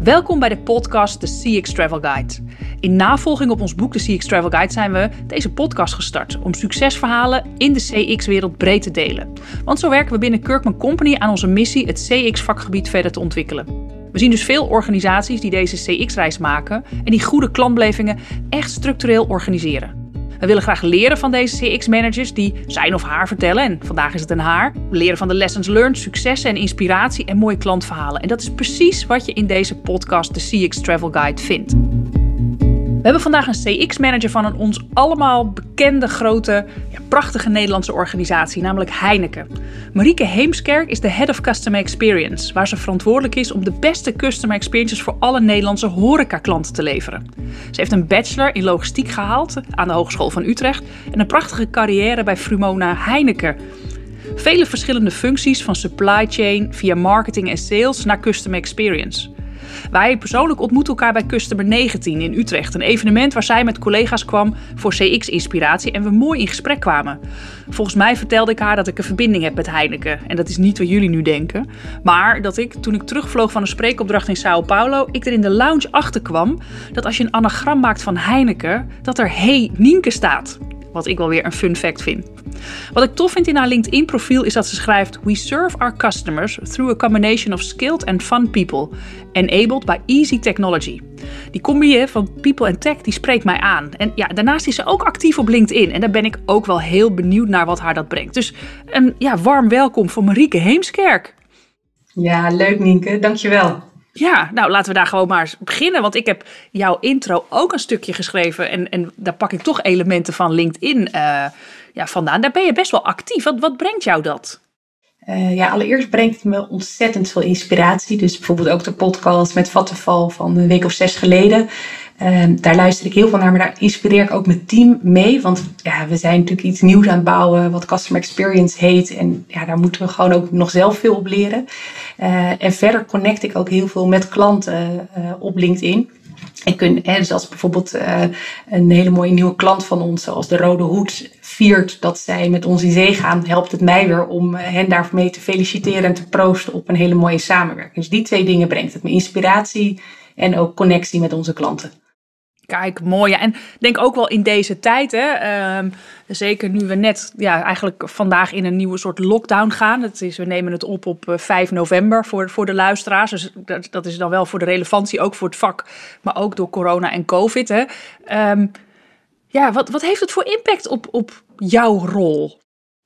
Welkom bij de podcast The CX Travel Guide. In navolging op ons boek The CX Travel Guide zijn we deze podcast gestart om succesverhalen in de CX-wereld breed te delen. Want zo werken we binnen Kirkman Company aan onze missie het CX-vakgebied verder te ontwikkelen. We zien dus veel organisaties die deze CX-reis maken en die goede klantbelevingen echt structureel organiseren. We willen graag leren van deze CX-managers die zijn of haar vertellen. En vandaag is het een haar. Leren van de lessons learned, successen en inspiratie en mooie klantverhalen. En dat is precies wat je in deze podcast, de CX Travel Guide, vindt. We hebben vandaag een CX-manager van een ons allemaal bekende grote, ja, prachtige Nederlandse organisatie, namelijk Heineken. Marieke Heemskerk is de Head of Customer Experience, waar ze verantwoordelijk is om de beste customer experiences voor alle Nederlandse horecaklanten te leveren. Ze heeft een bachelor in logistiek gehaald aan de Hogeschool van Utrecht en een prachtige carrière bij Frumona Heineken. Vele verschillende functies van supply chain via marketing en sales naar customer experience. Wij persoonlijk ontmoeten elkaar bij Customer 19 in Utrecht. Een evenement waar zij met collega's kwam voor CX-inspiratie en we mooi in gesprek kwamen. Volgens mij vertelde ik haar dat ik een verbinding heb met Heineken. En dat is niet wat jullie nu denken. Maar dat ik, toen ik terugvloog van een spreekopdracht in Sao Paulo, ik er in de lounge achter kwam dat als je een anagram maakt van Heineken, dat er Hey Nienke staat. Wat ik wel weer een fun fact vind. Wat ik tof vind in haar LinkedIn-profiel is dat ze schrijft: We serve our customers through a combination of skilled and fun people, enabled by easy technology. Die combi van people en tech die spreekt mij aan. En ja, daarnaast is ze ook actief op LinkedIn. En daar ben ik ook wel heel benieuwd naar wat haar dat brengt. Dus een ja, warm welkom voor Marieke Heemskerk. Ja, leuk Nienke, dankjewel. Ja, nou laten we daar gewoon maar beginnen. Want ik heb jouw intro ook een stukje geschreven. En, en daar pak ik toch elementen van LinkedIn uh, ja, vandaan. Daar ben je best wel actief. Wat, wat brengt jou dat? Uh, ja, allereerst brengt het me ontzettend veel inspiratie. Dus bijvoorbeeld ook de podcast met Vattenval van een week of zes geleden. Uh, daar luister ik heel veel naar, maar daar inspireer ik ook mijn team mee. Want ja, we zijn natuurlijk iets nieuws aan het bouwen, wat Customer Experience heet. En ja, daar moeten we gewoon ook nog zelf veel op leren. Uh, en verder connect ik ook heel veel met klanten uh, op LinkedIn. En kun, hè, dus als bijvoorbeeld uh, een hele mooie nieuwe klant van ons, zoals de Rode Hoed, viert dat zij met ons in zee gaan, helpt het mij weer om hen daarmee te feliciteren en te proosten op een hele mooie samenwerking. Dus die twee dingen brengt het me inspiratie en ook connectie met onze klanten. Kijk, mooi. Ja. En denk ook wel in deze tijd, hè, um, zeker nu we net ja, eigenlijk vandaag in een nieuwe soort lockdown gaan. Dat is, we nemen het op op 5 november voor, voor de luisteraars. Dus dat, dat is dan wel voor de relevantie, ook voor het vak, maar ook door corona en covid. Hè. Um, ja, wat, wat heeft het voor impact op, op jouw rol?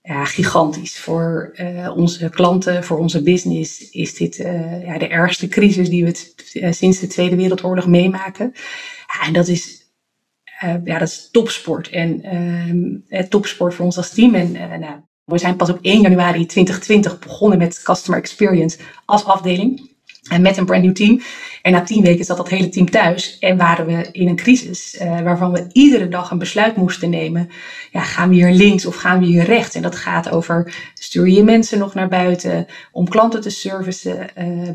Ja, gigantisch. Voor uh, onze klanten, voor onze business is dit uh, ja, de ergste crisis die we uh, sinds de Tweede Wereldoorlog meemaken. Ja, en dat is, ja, dat is topsport. En ehm, topsport voor ons als team. En nou, we zijn pas op 1 januari 2020 begonnen met Customer Experience als afdeling. En met een brand new team. En na tien weken zat dat hele team thuis en waren we in een crisis uh, waarvan we iedere dag een besluit moesten nemen. Ja, gaan we hier links of gaan we hier rechts? En dat gaat over, stuur je mensen nog naar buiten om klanten te servicen? Uh,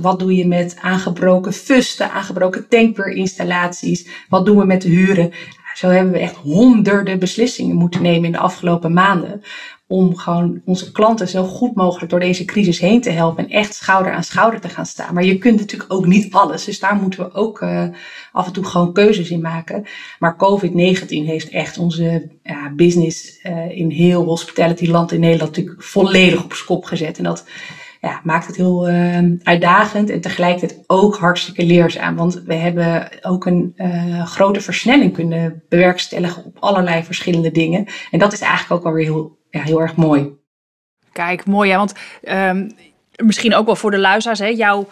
wat doe je met aangebroken fusten, aangebroken tankweerinstallaties? Wat doen we met de huren? Zo hebben we echt honderden beslissingen moeten nemen in de afgelopen maanden om gewoon onze klanten zo goed mogelijk door deze crisis heen te helpen en echt schouder aan schouder te gaan staan. Maar je kunt natuurlijk ook niet alles, dus daar moeten we ook uh, af en toe gewoon keuzes in maken. Maar COVID-19 heeft echt onze ja, business uh, in heel hospitality land in Nederland natuurlijk volledig op skop gezet. En dat ja, maakt het heel uh, uitdagend en tegelijkertijd ook hartstikke leerzaam. Want we hebben ook een uh, grote versnelling kunnen bewerkstelligen op allerlei verschillende dingen. En dat is eigenlijk ook alweer heel ja, heel erg mooi. Kijk, mooi ja, want um, misschien ook wel voor de luisteraars, hè, jouw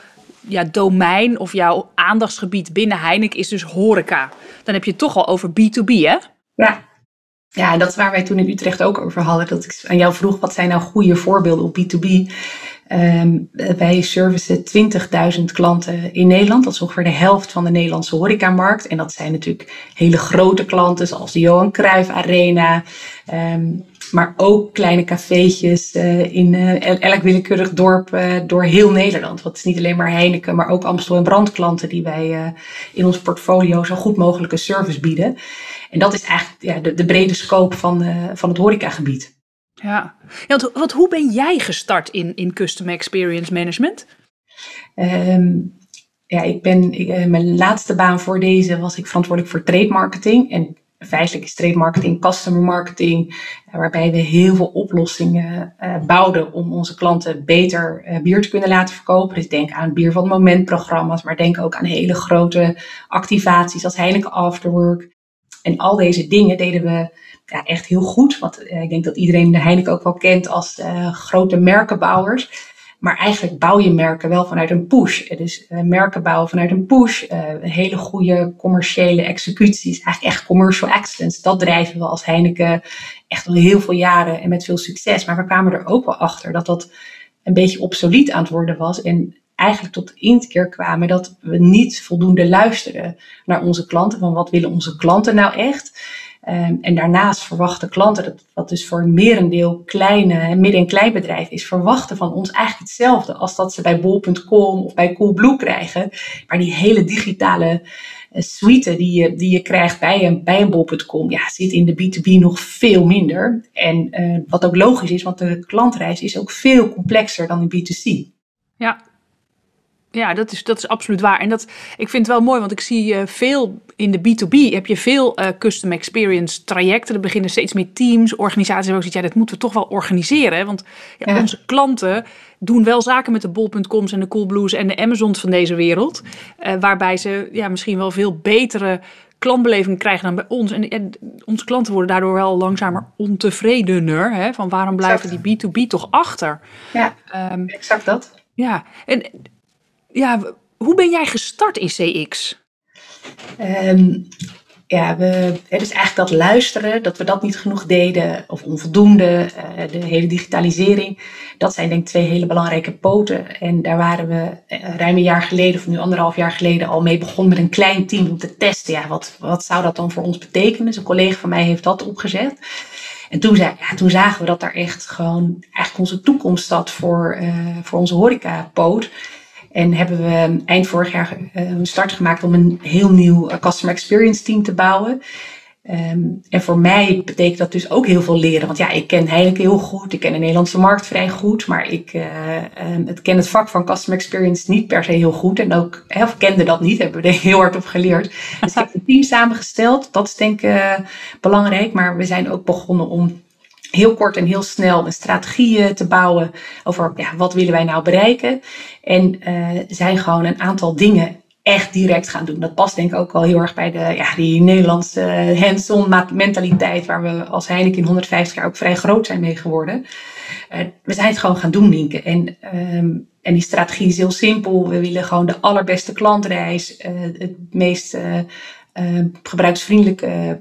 ja, domein of jouw aandachtsgebied binnen Heineken is dus horeca. Dan heb je het toch al over B2B, hè? Ja. Ja, en dat is waar wij toen in Utrecht ook over hadden. Dat ik aan jou vroeg, wat zijn nou goede voorbeelden op B2B? Um, wij servicen 20.000 klanten in Nederland. Dat is ongeveer de helft van de Nederlandse horecamarkt. En dat zijn natuurlijk hele grote klanten zoals de Johan Cruijff Arena. Um, maar ook kleine cafeetjes uh, in uh, elk willekeurig dorp uh, door heel Nederland. Want het is niet alleen maar Heineken, maar ook Amstel en brandklanten die wij in ons portfolio zo goed mogelijke service bieden. En dat is eigenlijk ja, de, de brede scope van, van het horecagebied. Ja, ja want, want, hoe ben jij gestart in, in Customer Experience Management? Um, ja, ik ben, ik, eh, mijn laatste baan voor deze was ik verantwoordelijk voor trade marketing. En feitelijk is marketing customer marketing, eh, waarbij we heel veel oplossingen uh, bouwden om onze klanten beter uh, bier te kunnen laten verkopen. Dus denk aan bier van het moment programma's, maar denk ook aan hele grote activaties als Heineken Afterwork. En al deze dingen deden we ja, echt heel goed. Want ik denk dat iedereen de Heineken ook wel kent als grote merkenbouwers. Maar eigenlijk bouw je merken wel vanuit een push. Dus merken bouwen vanuit een push. Uh, hele goede commerciële executies. Eigenlijk echt commercial excellence. Dat drijven we als Heineken echt al heel veel jaren en met veel succes. Maar we kwamen er ook wel achter dat dat een beetje obsolet aan het worden was. En eigenlijk tot inkeer kwamen dat we niet voldoende luisteren naar onze klanten. Van wat willen onze klanten nou echt? Um, en daarnaast verwachten klanten, dat, wat dus voor een merendeel kleine, midden- en kleinbedrijf is, verwachten van ons eigenlijk hetzelfde als dat ze bij bol.com of bij Coolblue krijgen. Maar die hele digitale uh, suite die je, die je krijgt bij een, bij een bol.com, ja, zit in de B2B nog veel minder. En uh, wat ook logisch is, want de klantreis is ook veel complexer dan in B2C. Ja, ja, dat is, dat is absoluut waar. En dat, ik vind het wel mooi, want ik zie uh, veel in de B2B heb je veel uh, custom experience trajecten. Er beginnen steeds meer teams, organisaties. Waar ook ja, dat moeten we toch wel organiseren. Want ja, ja. onze klanten doen wel zaken met de bol.coms en de Coolblues en de Amazons van deze wereld. Uh, waarbij ze ja, misschien wel veel betere klantbeleving krijgen dan bij ons. En, en onze klanten worden daardoor wel langzamer ontevredener. Hè? Van waarom blijven exact. die B2B toch achter? Ja, um, exact dat. Ja, en ja, hoe ben jij gestart in CX? Um, ja, we, het is eigenlijk dat luisteren, dat we dat niet genoeg deden of onvoldoende. Uh, de hele digitalisering, dat zijn denk ik twee hele belangrijke poten. En daar waren we uh, ruim een jaar geleden, of nu anderhalf jaar geleden, al mee begonnen met een klein team om te testen. Ja, wat, wat zou dat dan voor ons betekenen? Dus een collega van mij heeft dat opgezet. En toen, ja, toen zagen we dat daar echt gewoon eigenlijk onze toekomst zat voor, uh, voor onze horeca-poot. En hebben we eind vorig jaar een start gemaakt om een heel nieuw customer experience team te bouwen. Um, en voor mij betekent dat dus ook heel veel leren. Want ja, ik ken Heineken heel goed. Ik ken de Nederlandse markt vrij goed. Maar ik uh, um, het ken het vak van customer experience niet per se heel goed. En ook, of kende dat niet. Hebben we er heel hard op geleerd. Dus ik heb een team samengesteld. Dat is denk ik uh, belangrijk. Maar we zijn ook begonnen om heel kort en heel snel een strategie te bouwen over ja, wat willen wij nou bereiken. En uh, zijn gewoon een aantal dingen echt direct gaan doen. Dat past denk ik ook wel heel erg bij de, ja, die Nederlandse hands-on mentaliteit waar we als Heineken in 150 jaar ook vrij groot zijn mee geworden. We zijn het gewoon gaan doen, Nienke. En, um, en die strategie is heel simpel. We willen gewoon de allerbeste klantreis, het meest gebruiksvriendelijke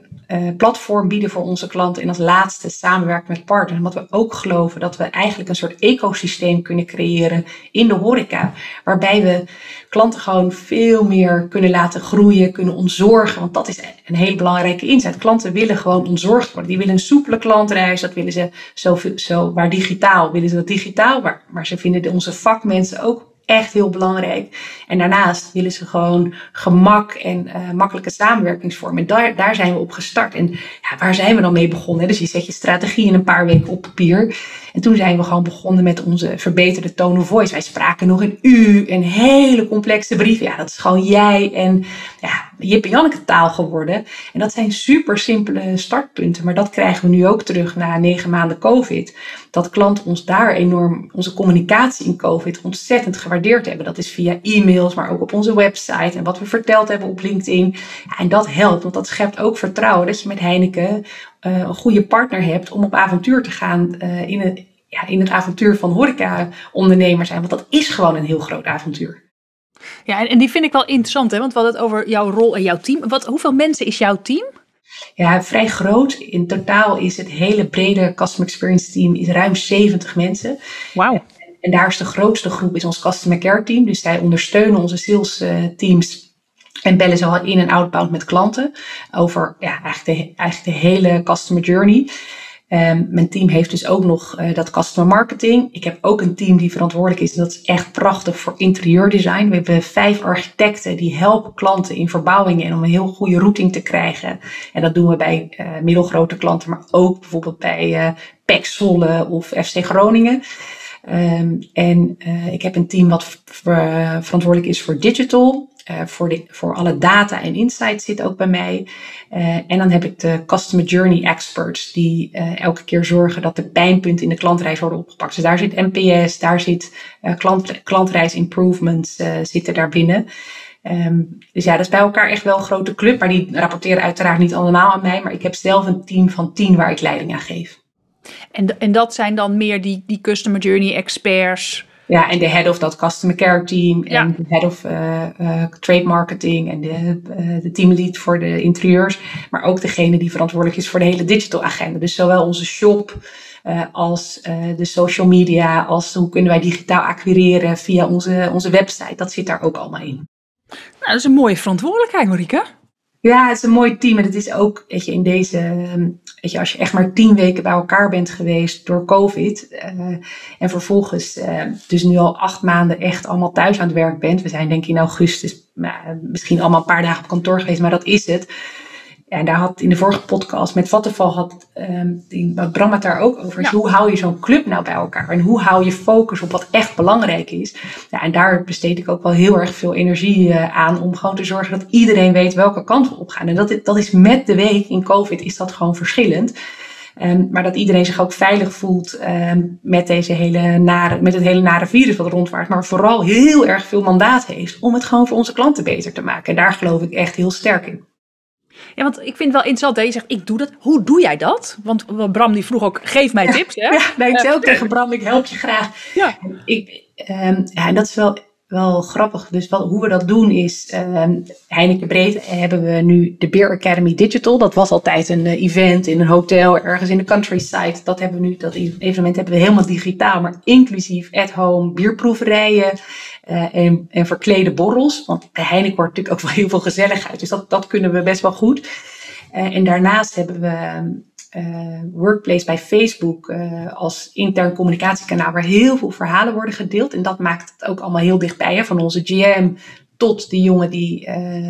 platform bieden voor onze klanten. En als laatste samenwerken met partners. Omdat we ook geloven dat we eigenlijk een soort ecosysteem kunnen creëren in de horeca. Waarbij we klanten gewoon veel meer kunnen laten groeien, kunnen ontzorgen. Want dat is een hele belangrijke inzet. Klanten willen gewoon ontzorgd worden. Die willen een soepele klantreis. Dat willen ze zo, zo maar digitaal. Willen ze dat digitaal. Maar, maar ze vinden onze vakmensen ook echt heel belangrijk. En daarnaast willen ze gewoon gemak en uh, makkelijke samenwerkingsvormen. En daar, daar zijn we op gestart. En ja, waar zijn we dan mee begonnen? Dus je zet je strategie in een paar weken op papier. En toen zijn we gewoon begonnen met onze verbeterde tone of voice. Wij spraken nog een u, een hele complexe brief. Ja, dat is gewoon jij en ja, Jip en Janneke taal geworden. En dat zijn super simpele startpunten. Maar dat krijgen we nu ook terug na negen maanden COVID. Dat klanten ons daar enorm, onze communicatie in COVID ontzettend gewaardeerd hebben. Dat is via e-mails, maar ook op onze website. En wat we verteld hebben op LinkedIn. Ja, en dat helpt, want dat schept ook vertrouwen dat je met Heineken uh, een goede partner hebt om op avontuur te gaan uh, in, het, ja, in het avontuur van horeca-ondernemer zijn. Want dat is gewoon een heel groot avontuur. Ja, en die vind ik wel interessant, hè? want we hadden het over jouw rol en jouw team. Wat, hoeveel mensen is jouw team? Ja, vrij groot. In totaal is het hele brede Customer Experience team is ruim 70 mensen. Wauw. En daar is de grootste groep is ons Customer Care team. Dus zij ondersteunen onze sales uh, teams en bellen al in- en outbound met klanten over ja, eigenlijk, de, eigenlijk de hele customer journey. Um, mijn team heeft dus ook nog uh, dat customer marketing. Ik heb ook een team die verantwoordelijk is. Dat is echt prachtig voor interieurdesign. We hebben vijf architecten die helpen klanten in verbouwingen en om een heel goede routing te krijgen. En dat doen we bij uh, middelgrote klanten, maar ook bijvoorbeeld bij uh, of FC Groningen. Um, en ik heb een team wat verantwoordelijk is voor digital. Uh, voor, de, voor alle data en insights zit ook bij mij. Uh, en dan heb ik de Customer Journey Experts, die uh, elke keer zorgen dat de pijnpunten in de klantreis worden opgepakt. Dus daar zit NPS, daar zit klant, klantreis improvements zitten daar binnen. Um, dus ja, dat is bij elkaar echt wel een grote club, maar die rapporteren uiteraard niet allemaal aan mij. Maar ik heb zelf een team van tien waar ik leiding aan geef. En, en dat zijn dan meer die, die Customer Journey Experts ja, en de head of dat customer care team. En de head of uh, uh, trade marketing. En de, uh, de teamlead voor de interieurs. Maar ook degene die verantwoordelijk is voor de hele digital agenda. Dus zowel onze shop als de social media. Als hoe kunnen wij digitaal acquireren via onze, onze website. Dat zit daar ook allemaal in. Nou, dat is een mooie verantwoordelijkheid, Marike. Ja, het is een mooi team. En het is ook, weet je, in deze, ehm, weet je, als je echt maar tien weken bij elkaar bent geweest door COVID. Uh, en vervolgens uh, dus nu al acht maanden echt allemaal thuis aan het werk bent. We zijn denk ik in augustus misschien allemaal een paar dagen op kantoor geweest, maar dat is het en daar had in de vorige podcast met Vattenval had um, die, Bram het daar ook over. hoe hou je zo'n club nou bij elkaar? En hoe hou je focus op wat echt belangrijk is? Ja, en daar besteed ik ook wel heel erg veel energie uh, aan om gewoon te zorgen dat iedereen weet welke kant we op gaan. En dat, dat is met de week in COVID is dat gewoon verschillend. Um, maar dat iedereen zich ook veilig voelt um, met, deze hele nare, met het hele nare virus wat rondwaart. Maar vooral heel erg veel mandaat heeft om het gewoon voor onze klanten beter te maken. En daar geloof ik echt heel sterk in. Ja, want ik vind het wel interessant dat je zegt, ik doe dat. Hoe doe jij dat? Want Bram die vroeg ook, geef mij tips. Hè? Ja, nou, ik zei ook tegen Bram, ik help je graag. Ja. Ik, um, ja, dat is wel, wel grappig. Dus wel, hoe we dat doen is, um, Heineken Breed hebben we nu de Beer Academy Digital. Dat was altijd een uh, event in een hotel, ergens in de countryside. Dat hebben we nu, dat evenement hebben we helemaal digitaal, maar inclusief at home bierproeverijen. Uh, en, en verklede borrels. Want Heineken wordt natuurlijk ook wel heel veel gezelligheid. Dus dat, dat kunnen we best wel goed. Uh, en daarnaast hebben we uh, Workplace bij Facebook uh, als intern communicatiekanaal waar heel veel verhalen worden gedeeld. En dat maakt het ook allemaal heel dichtbij. Hè? Van onze GM tot die jongen die uh,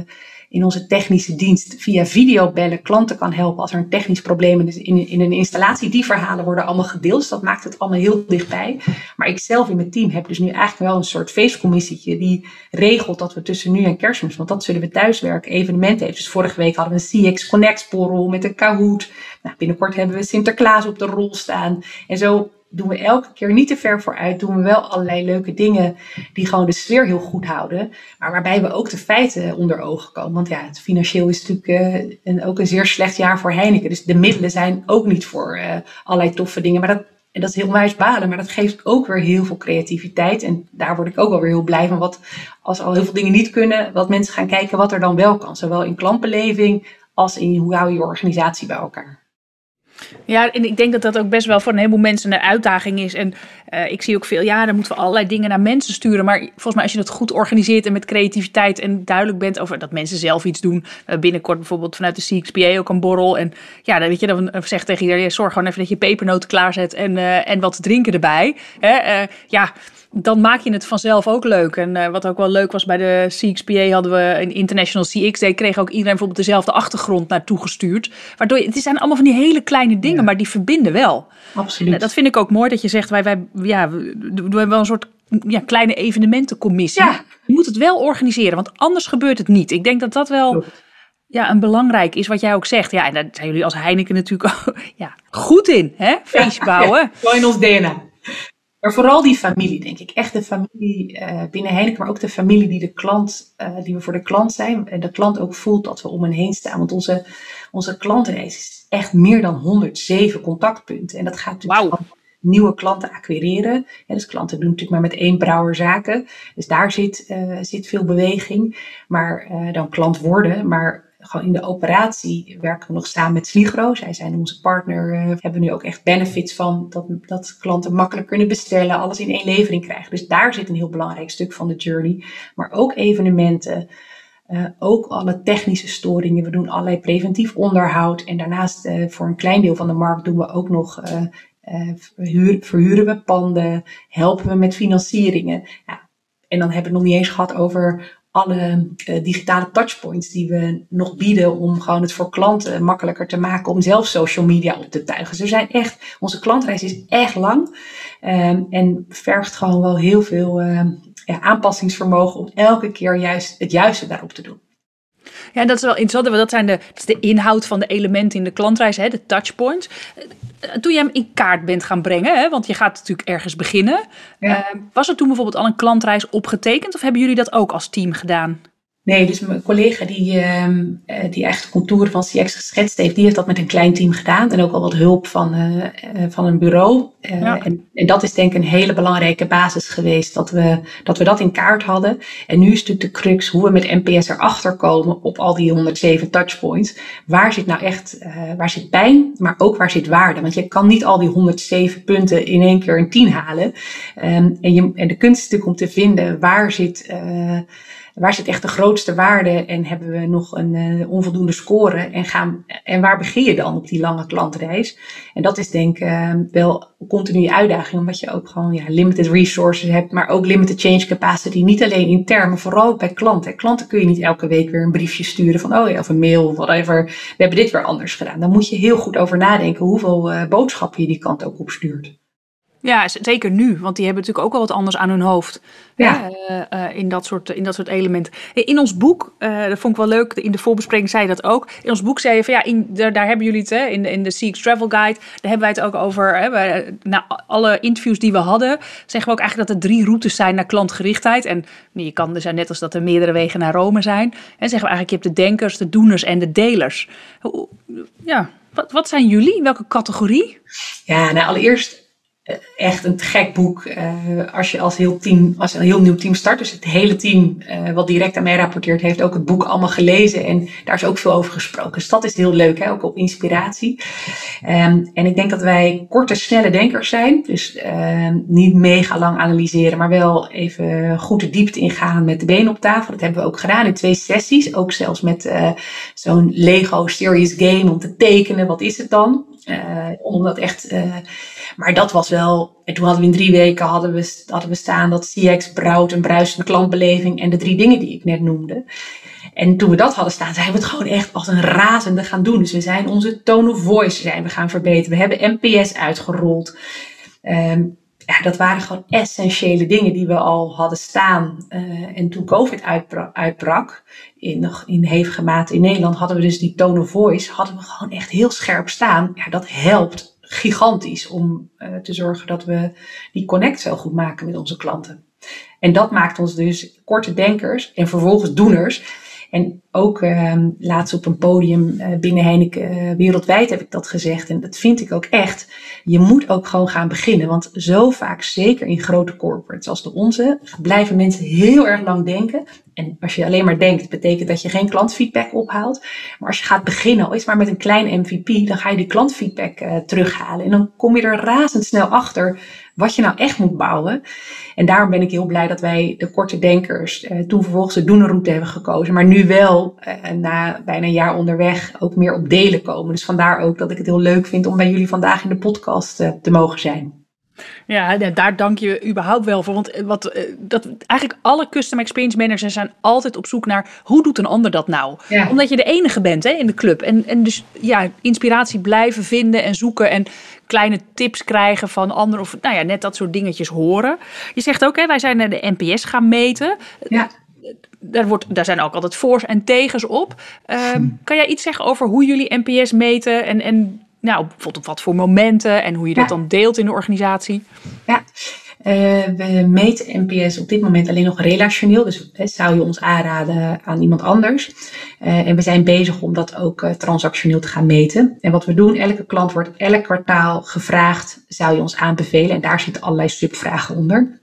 in onze technische dienst via videobellen klanten kan helpen als er een technisch probleem is in, in een installatie. Die verhalen worden allemaal gedeeld, dus dat maakt het allemaal heel dichtbij. Maar ik zelf in mijn team heb dus nu eigenlijk wel een soort feestcommissietje die regelt dat we tussen nu en kerstmis, want dat zullen we thuiswerken, evenementen heeft. Dus vorige week hadden we een CX Connect borrel met een Kahoot. Nou, binnenkort hebben we Sinterklaas op de rol staan. En zo doen we elke keer niet te ver vooruit. Doen we wel allerlei leuke dingen die gewoon de sfeer heel goed houden. Maar waarbij we ook de feiten onder ogen komen. Want ja, het financieel is natuurlijk uh, ook een zeer slecht jaar voor Heineken. Dus de middelen zijn ook niet voor uh, allerlei toffe dingen. Maar dat, en dat is heel wijs balen. Maar dat geeft ook weer heel veel creativiteit. En daar word ik ook wel weer heel blij van. Wat, als al heel veel dingen niet kunnen, wat mensen gaan kijken wat er dan wel kan. Zowel in klantbeleving als in hoe hou je je organisatie bij elkaar. Ja, en ik denk dat dat ook best wel voor een heleboel mensen een uitdaging is. En uh, ik zie ook veel, ja, dan moeten we allerlei dingen naar mensen sturen. Maar volgens mij als je het goed organiseert en met creativiteit en duidelijk bent over dat mensen zelf iets doen. Uh, binnenkort bijvoorbeeld vanuit de CXPA ook een borrel. En ja, dan weet je, dan zegt tegen iedereen, zorg gewoon even dat je pepernoten klaarzet en, en wat te drinken erbij. Hè? ja, dan maak je het vanzelf ook leuk. En uh, wat ook wel leuk was bij de CXPA hadden we een International CX Day. Kreeg ook iedereen bijvoorbeeld dezelfde achtergrond naartoe gestuurd. Waardoor je, het zijn allemaal van die hele kleine dingen, ja. maar die verbinden wel. Absoluut. dat vind ik ook mooi dat je zegt, wij, wij ja, we, we hebben wel een soort ja, kleine evenementencommissie. Ja. Je moet het wel organiseren, want anders gebeurt het niet. Ik denk dat dat wel ja, een belangrijk is wat jij ook zegt. Ja, en daar zijn jullie als Heineken natuurlijk ook, ja, goed in, hè? Feest bouwen. Ja, in ons DNA. Maar vooral die familie, denk ik. Echt de familie uh, binnen Heineken, maar ook de familie die, de klant, uh, die we voor de klant zijn. En de klant ook voelt dat we om hen heen staan. Want onze, onze klantenreis is echt meer dan 107 contactpunten. En dat gaat natuurlijk wow. nieuwe klanten acquireren. Ja, dus klanten doen natuurlijk maar met één brouwer zaken. Dus daar zit, uh, zit veel beweging. Maar dan klant worden. Maar gewoon in de operatie werken we nog samen met Sligro. Zij zijn onze partner. Uh, hebben nu ook echt benefits van dat, dat klanten makkelijk kunnen bestellen, alles in één levering krijgen. Dus daar zit een heel belangrijk stuk van de journey. Maar ook evenementen. ook alle technische storingen. We doen allerlei preventief onderhoud. En daarnaast voor een klein deel van de markt doen we ook nog verhuren we panden, helpen we met financieringen. Ja, en dan hebben we het nog niet eens gehad over alle uh, digitale touchpoints die we nog bieden om gewoon het voor klanten makkelijker te maken om zelf social media op te tuigen. Dus er zijn echt, onze klantreis is echt lang um, en vergt gewoon wel heel veel ja, aanpassingsvermogen om elke keer juist het juiste daarop te doen. Ja, dat is wel interessant. Dat zijn de, dat is de inhoud van de elementen in de klantreis, hè, de touchpoints. Toen je hem in kaart bent gaan brengen, hè, want je gaat natuurlijk ergens beginnen. Ja. Uh, was er toen bijvoorbeeld al een klantreis opgetekend of hebben jullie dat ook als team gedaan? Nee, dus mijn collega die, uh, die echt de contouren van CX geschetst heeft, die heeft dat met een klein team gedaan. En ook al wat hulp van, uh, van een bureau. Uh, en, en, dat is denk ik een hele belangrijke basis geweest, dat we, dat we dat in kaart hadden. En nu is natuurlijk de crux hoe we met NPS erachter komen op al die 107 touchpoints. Waar zit nou echt, waar zit pijn, maar ook waar zit waarde? Want je kan niet al die 107 punten in één keer een 10 halen. Um, en, je, en de kunst is natuurlijk om te vinden waar zit waar zit echt de grootste waarde en hebben we nog een uh, onvoldoende score en, gaan, en waar begin je dan op die lange klantreis? En dat is denk ik uh, wel een continue uitdaging, omdat je ook gewoon ja, limited resources hebt, maar ook limited change capacity, niet alleen intern, maar vooral bij klanten. Klanten kun je niet elke week weer een briefje sturen van, oh ja, of een mail whatever, we hebben dit weer anders gedaan. Dan moet je heel goed over nadenken hoeveel uh, boodschappen je die kant ook opstuurt. Ja, zeker nu, want die hebben natuurlijk ook wel wat anders aan hun hoofd. Ja. Uh, uh, in, dat soort, in dat soort elementen. In ons boek, uh, dat vond ik wel leuk, in de voorbespreking zei je dat ook. In ons boek zei je van ja, in, daar, daar hebben jullie het, hè, in, de, in de CX Travel Guide, daar hebben wij het ook over. Hè, bij, na alle interviews die we hadden, zeggen we ook eigenlijk dat er drie routes zijn naar klantgerichtheid. En je kan, er zijn net als dat er meerdere wegen naar Rome zijn. En zeggen we eigenlijk, je hebt de denkers, de doeners en de delers. Ja, wat, wat zijn jullie? Welke categorie? Ja, nou allereerst echt een gek boek. Uh, als je als heel team, als een heel nieuw team start, dus het hele team uh, wat direct aan mij rapporteert, heeft ook het boek allemaal gelezen en daar is ook veel over gesproken. Dus dat is heel leuk, hè? ook op inspiratie. Um, en ik denk dat wij korte, snelle denkers zijn. Dus uh, niet mega lang analyseren, maar wel even goed de diepte ingaan met de benen op tafel. Dat hebben we ook gedaan in twee sessies. Ook zelfs met zo'n Lego Serious Game om te tekenen. Wat is het dan? Om dat echt maar dat was wel, en toen hadden we in drie weken hadden we, hadden we staan dat CX brouwt een bruisende klantbeleving en de drie dingen die ik net noemde. En toen we dat hadden staan, zijn we het gewoon echt als een razende gaan doen. Dus we zijn onze tone of voice zijn we gaan verbeteren. We hebben NPS uitgerold. Um, ja, dat waren gewoon essentiële dingen die we al hadden staan. Uh, en toen COVID uitbrak, in, in hevige mate in Nederland, hadden we dus die tone of voice, hadden we gewoon echt heel scherp staan. Ja, dat helpt gigantisch om uh, te zorgen dat we die connect zo goed maken met onze klanten. En dat maakt ons dus korte denkers en vervolgens doeners. En ook uh, laatst op een podium uh, binnen Heineken uh, wereldwijd heb ik dat gezegd. En dat vind ik ook echt. Je moet ook gewoon gaan beginnen. Want zo vaak, zeker in grote corporates als de onze, blijven mensen heel erg lang denken. En als je alleen maar denkt, betekent dat je geen klantfeedback ophaalt. Maar als je gaat beginnen, al is maar met een klein MVP, dan ga je die klantfeedback uh, terughalen. En dan kom je er razendsnel achter wat je nou echt moet bouwen. En daarom ben ik heel blij dat wij de korte denkers toen vervolgens de doenerroute hebben gekozen. Maar nu wel, uh, na bijna een jaar onderweg, ook meer op delen komen. Dus vandaar ook dat ik het heel leuk vind om bij jullie vandaag in de podcast uh, te mogen zijn. Ja, daar dank je überhaupt wel voor. Want eh, wat, eh, dat, eigenlijk alle custom experience managers zijn altijd op zoek naar hoe doet een ander dat nou? Omdat je de enige bent hè, in de club. En, en dus ja, inspiratie blijven vinden en zoeken en kleine tips krijgen van anderen. Of nou ja, net dat soort dingetjes horen. Je zegt ook, hè, wij zijn de NPS gaan meten. Ja. Daar, wordt, daar zijn ook altijd voor's en tegens op. Um, kan jij iets zeggen over hoe jullie NPS meten en, en nou, bijvoorbeeld op wat voor momenten en hoe je dat dan deelt in de organisatie? Ja, uh, we meten NPS op dit moment alleen nog relationeel. Dus hè, zou je ons aanraden aan iemand anders. Uh, en we zijn bezig om dat ook uh, transactioneel te gaan meten. En wat we doen, elke klant wordt elk kwartaal gevraagd, zou je ons aanbevelen? En daar zitten allerlei subvragen onder.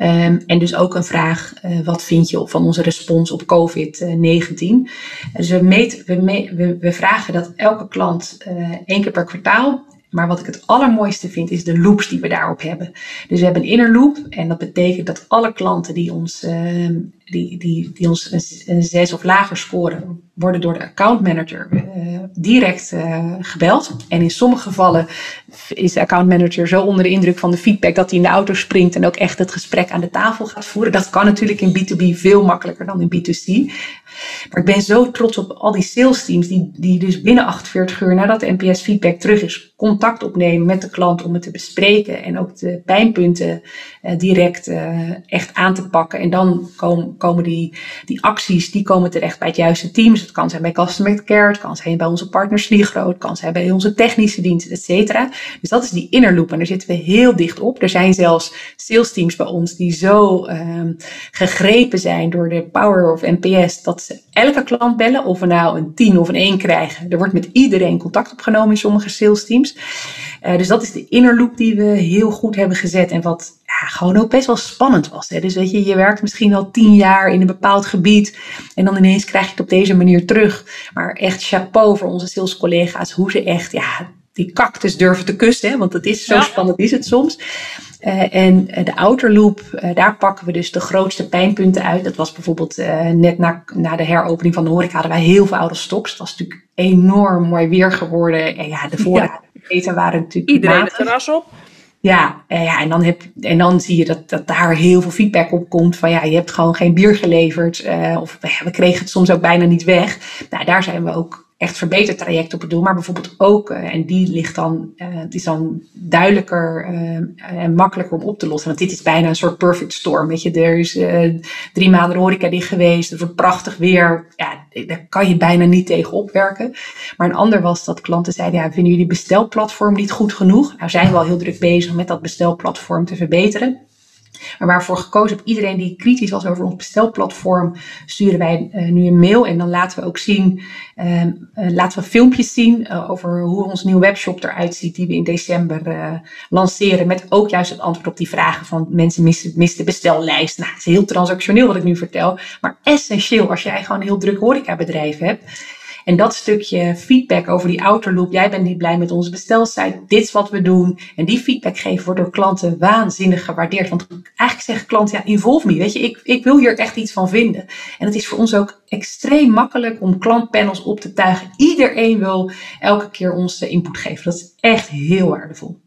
Um, en dus ook een vraag, uh, wat vind je van onze respons op COVID-19? Dus we, meet, we, vragen dat elke klant uh, één keer per kwartaal maar wat ik het allermooiste vind, is de loops die we daarop hebben. Dus we hebben een inner loop en dat betekent dat alle klanten die ons uh, die, die, die ons een, zes of lager scoren, worden door de accountmanager uh, direct uh, gebeld. En in sommige gevallen is de accountmanager zo onder de indruk van de feedback dat hij in de auto springt en ook echt het gesprek aan de tafel gaat voeren. Dat kan natuurlijk in B2B veel makkelijker dan in B2C. Maar ik ben zo trots op al die sales teams die, die dus binnen 48 uur nadat de NPS feedback terug is, contact opnemen met de klant om het te bespreken en ook de pijnpunten uh, direct echt aan te pakken. En dan komen, komen die, die acties, die komen terecht bij het juiste team. Dus het kan zijn bij Customer Care, het kan zijn bij onze partners Sligro, het kan zijn bij onze technische diensten, et cetera. Dus dat is die inner loop en daar zitten we heel dicht op. Er zijn zelfs sales teams bij ons die zo uh, gegrepen zijn door de power of NPS dat ze elke klant bellen, of we nou een 10 of een 1 krijgen. Er wordt met iedereen contact opgenomen in sommige sales teams. Uh, dus dat is de inner loop die we heel goed hebben gezet en wat ja, gewoon ook best wel spannend was. Hè? Dus weet je, je werkt misschien al tien jaar in een bepaald gebied en dan ineens krijg je het op deze manier terug. Maar echt chapeau voor onze sales collega's, hoe ze echt ja, die cactus durven te kussen, hè? want het is zo spannend is het soms. Uh, en uh, de outer loop, uh, daar pakken we dus de grootste pijnpunten uit. Dat was bijvoorbeeld net na, na de heropening van de horeca hadden wij heel veel oude stoks. Het was natuurlijk enorm mooi weer geworden. En ja, de voorraden ja. waren natuurlijk Iedereen het terras op. Ja, ja en, dan heb, en dan zie je dat, dat daar heel veel feedback op komt. Van ja, je hebt gewoon geen bier geleverd. of we kregen het soms ook bijna niet weg. Nou, daar zijn we ook echt verbetertraject op het doen, maar bijvoorbeeld ook, uh, en die ligt dan, uh, is dan duidelijker uh, en makkelijker om op te lossen. Want dit is bijna een soort perfect storm. Weet je, er is drie maanden horeca dicht geweest, het wordt prachtig weer. Ja, daar kan je bijna niet tegen opwerken. Maar een ander was dat klanten zeiden, ja, vinden jullie bestelplatform niet goed genoeg? Nou zijn we al heel druk bezig met dat bestelplatform te verbeteren. Maar waarvoor gekozen heb, iedereen die kritisch was over ons bestelplatform, sturen wij uh, nu een mail. En dan laten we ook zien, uh, uh, laten we filmpjes zien over hoe ons nieuwe webshop eruit ziet, die we in december lanceren. Met ook juist het antwoord op die vragen van mensen missen, missen de bestellijst. Nou, het is heel transactioneel wat ik nu vertel, maar essentieel als jij gewoon een heel druk horecabedrijf hebt. En dat stukje feedback over die outer loop, jij bent niet blij met onze bestelsite, dit is wat we doen. En die feedback geven wordt door klanten waanzinnig gewaardeerd. Want eigenlijk zeggen klanten, ja, involve me, weet je, ik, ik wil hier echt iets van vinden. En het is voor ons ook extreem makkelijk om klantpanels op te tuigen. Iedereen wil elke keer ons input geven. Dat is echt heel waardevol.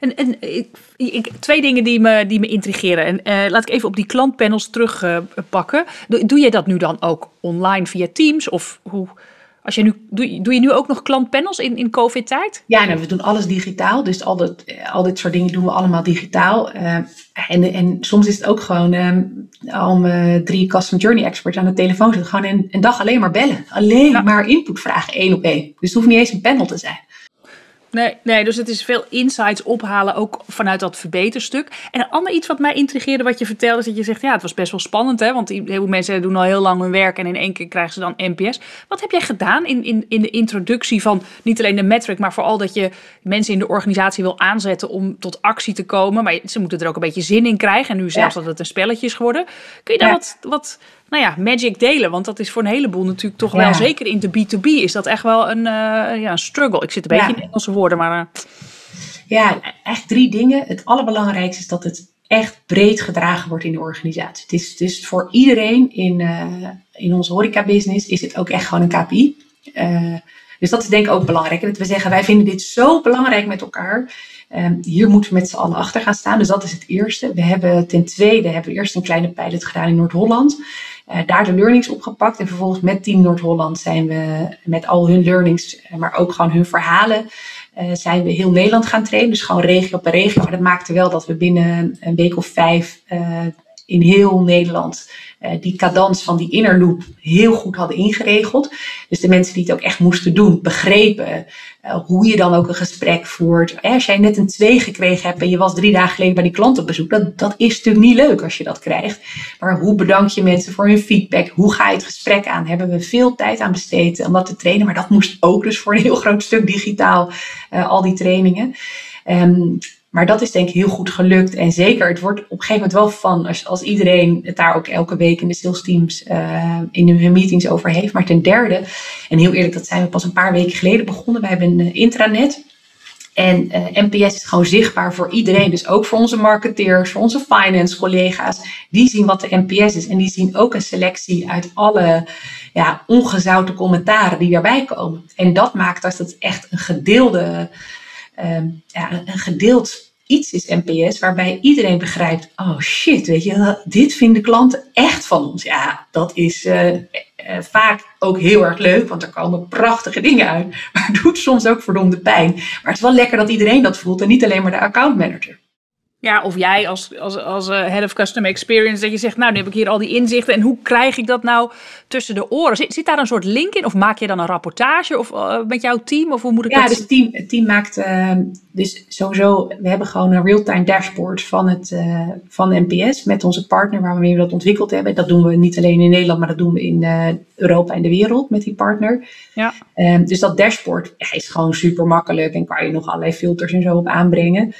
En, en ik, ik, twee dingen die me, die me intrigeren. En uh, laat ik even op die klantpanels terugpakken. Uh, doe, doe je dat nu dan ook online via Teams? Of hoe, als je nu, doe, doe je nu ook nog klantpanels in, in COVID-tijd? Ja, nou, we doen alles digitaal. Dus al, dat, al dit soort dingen doen we allemaal digitaal. Uh, en, en soms is het ook gewoon um, om uh, drie custom journey experts aan de telefoon zitten. Gewoon een, een dag alleen maar bellen. Alleen ja. maar input vragen, één op één. Dus het hoeft niet eens een panel te zijn. Nee, nee, dus het is veel insights ophalen, ook vanuit dat verbeterstuk. En een ander iets wat mij intrigeerde, wat je vertelde, is dat je zegt, ja, het was best wel spannend, hè? Want heel mensen doen al heel lang hun werk en in één keer krijgen ze dan NPS. Wat heb jij gedaan in, in, in de introductie van niet alleen de metric, maar vooral dat je mensen in de organisatie wil aanzetten om tot actie te komen. Maar ze moeten er ook een beetje zin in krijgen. En nu zelfs ja. dat het een spelletje is geworden. Kun je daar ja. wat, wat nou ja, magic delen. Want dat is voor een heleboel natuurlijk toch wel, zeker in de B2B, is dat echt wel een, uh, ja, een struggle. Ik zit een beetje in Engelse woorden, maar... Uh... Ja, echt drie dingen. Het allerbelangrijkste is dat het echt breed gedragen wordt in de organisatie. Het is, is voor iedereen in, uh, in onze horeca-business is het ook echt gewoon een KPI. dus dat is denk ik ook belangrijk. dat we zeggen, wij vinden dit zo belangrijk met elkaar. Um, hier moeten we met z'n allen achter gaan staan. Dus dat is het eerste. We hebben ten tweede hebben we eerst een kleine pilot gedaan in Noord-Holland. Uh, daar de learnings opgepakt. En vervolgens met Team Noord-Holland zijn we met al hun learnings, maar ook gewoon hun verhalen, uh, zijn we heel Nederland gaan trainen. Dus gewoon regio per regio. Maar dat maakte wel dat we binnen een week of vijf uh, in heel Nederland uh, die cadans van die inner loop heel goed hadden ingeregeld. Dus de mensen die het ook echt moesten doen, begrepen uh, hoe je dan ook een gesprek voert. Eh, als jij net een 2 gekregen hebt en je was drie dagen geleden bij die klant op bezoek, dat, dat is natuurlijk niet leuk als je dat krijgt. Maar hoe bedank je mensen voor hun feedback? Hoe ga je het gesprek aan? Hebben we veel tijd aan besteed om dat te trainen? Maar dat moest ook dus voor een heel groot stuk digitaal, al die trainingen. Um, maar dat is denk ik heel goed gelukt. En zeker, het wordt op een gegeven moment wel van als, als iedereen het daar ook elke week in de sales teams uh, in hun meetings over heeft. Maar ten derde, en heel eerlijk, dat zijn we pas een paar weken geleden begonnen. We hebben een intranet. En uh, NPS is gewoon zichtbaar voor iedereen. Dus ook voor onze marketeers, voor onze finance collega's. Die zien wat de NPS is. En die zien ook een selectie uit alle ja, ongezouten commentaren die daarbij komen. En dat maakt dat het echt een gedeelde, ja, een gedeeld iets is NPS waarbij iedereen begrijpt: oh shit, weet je, dit vinden klanten echt van ons. Ja, dat is uh, uh, vaak ook heel erg leuk, want er komen prachtige dingen uit. Maar het doet soms ook verdomde pijn. Maar het is wel lekker dat iedereen dat voelt en niet alleen maar de accountmanager. Ja, of jij als, als, als uh, head of customer experience, dat je zegt, nou, nu heb ik hier al die inzichten. En hoe krijg ik dat nou tussen de oren? Zit, zit daar een soort link in? Of maak je dan een rapportage of, uh, met jouw team? Of hoe moet ik ja, dat dus het team, het team maakt, uh, dus sowieso, we hebben gewoon een real-time dashboard van, het, van NPS met onze partner waarmee we dat ontwikkeld hebben. Dat doen we niet alleen in Nederland, maar dat doen we in Europa en de wereld met die partner. Ja. Ehm, dus dat dashboard ja, is gewoon super makkelijk en kan je nog allerlei filters en zo op aanbrengen.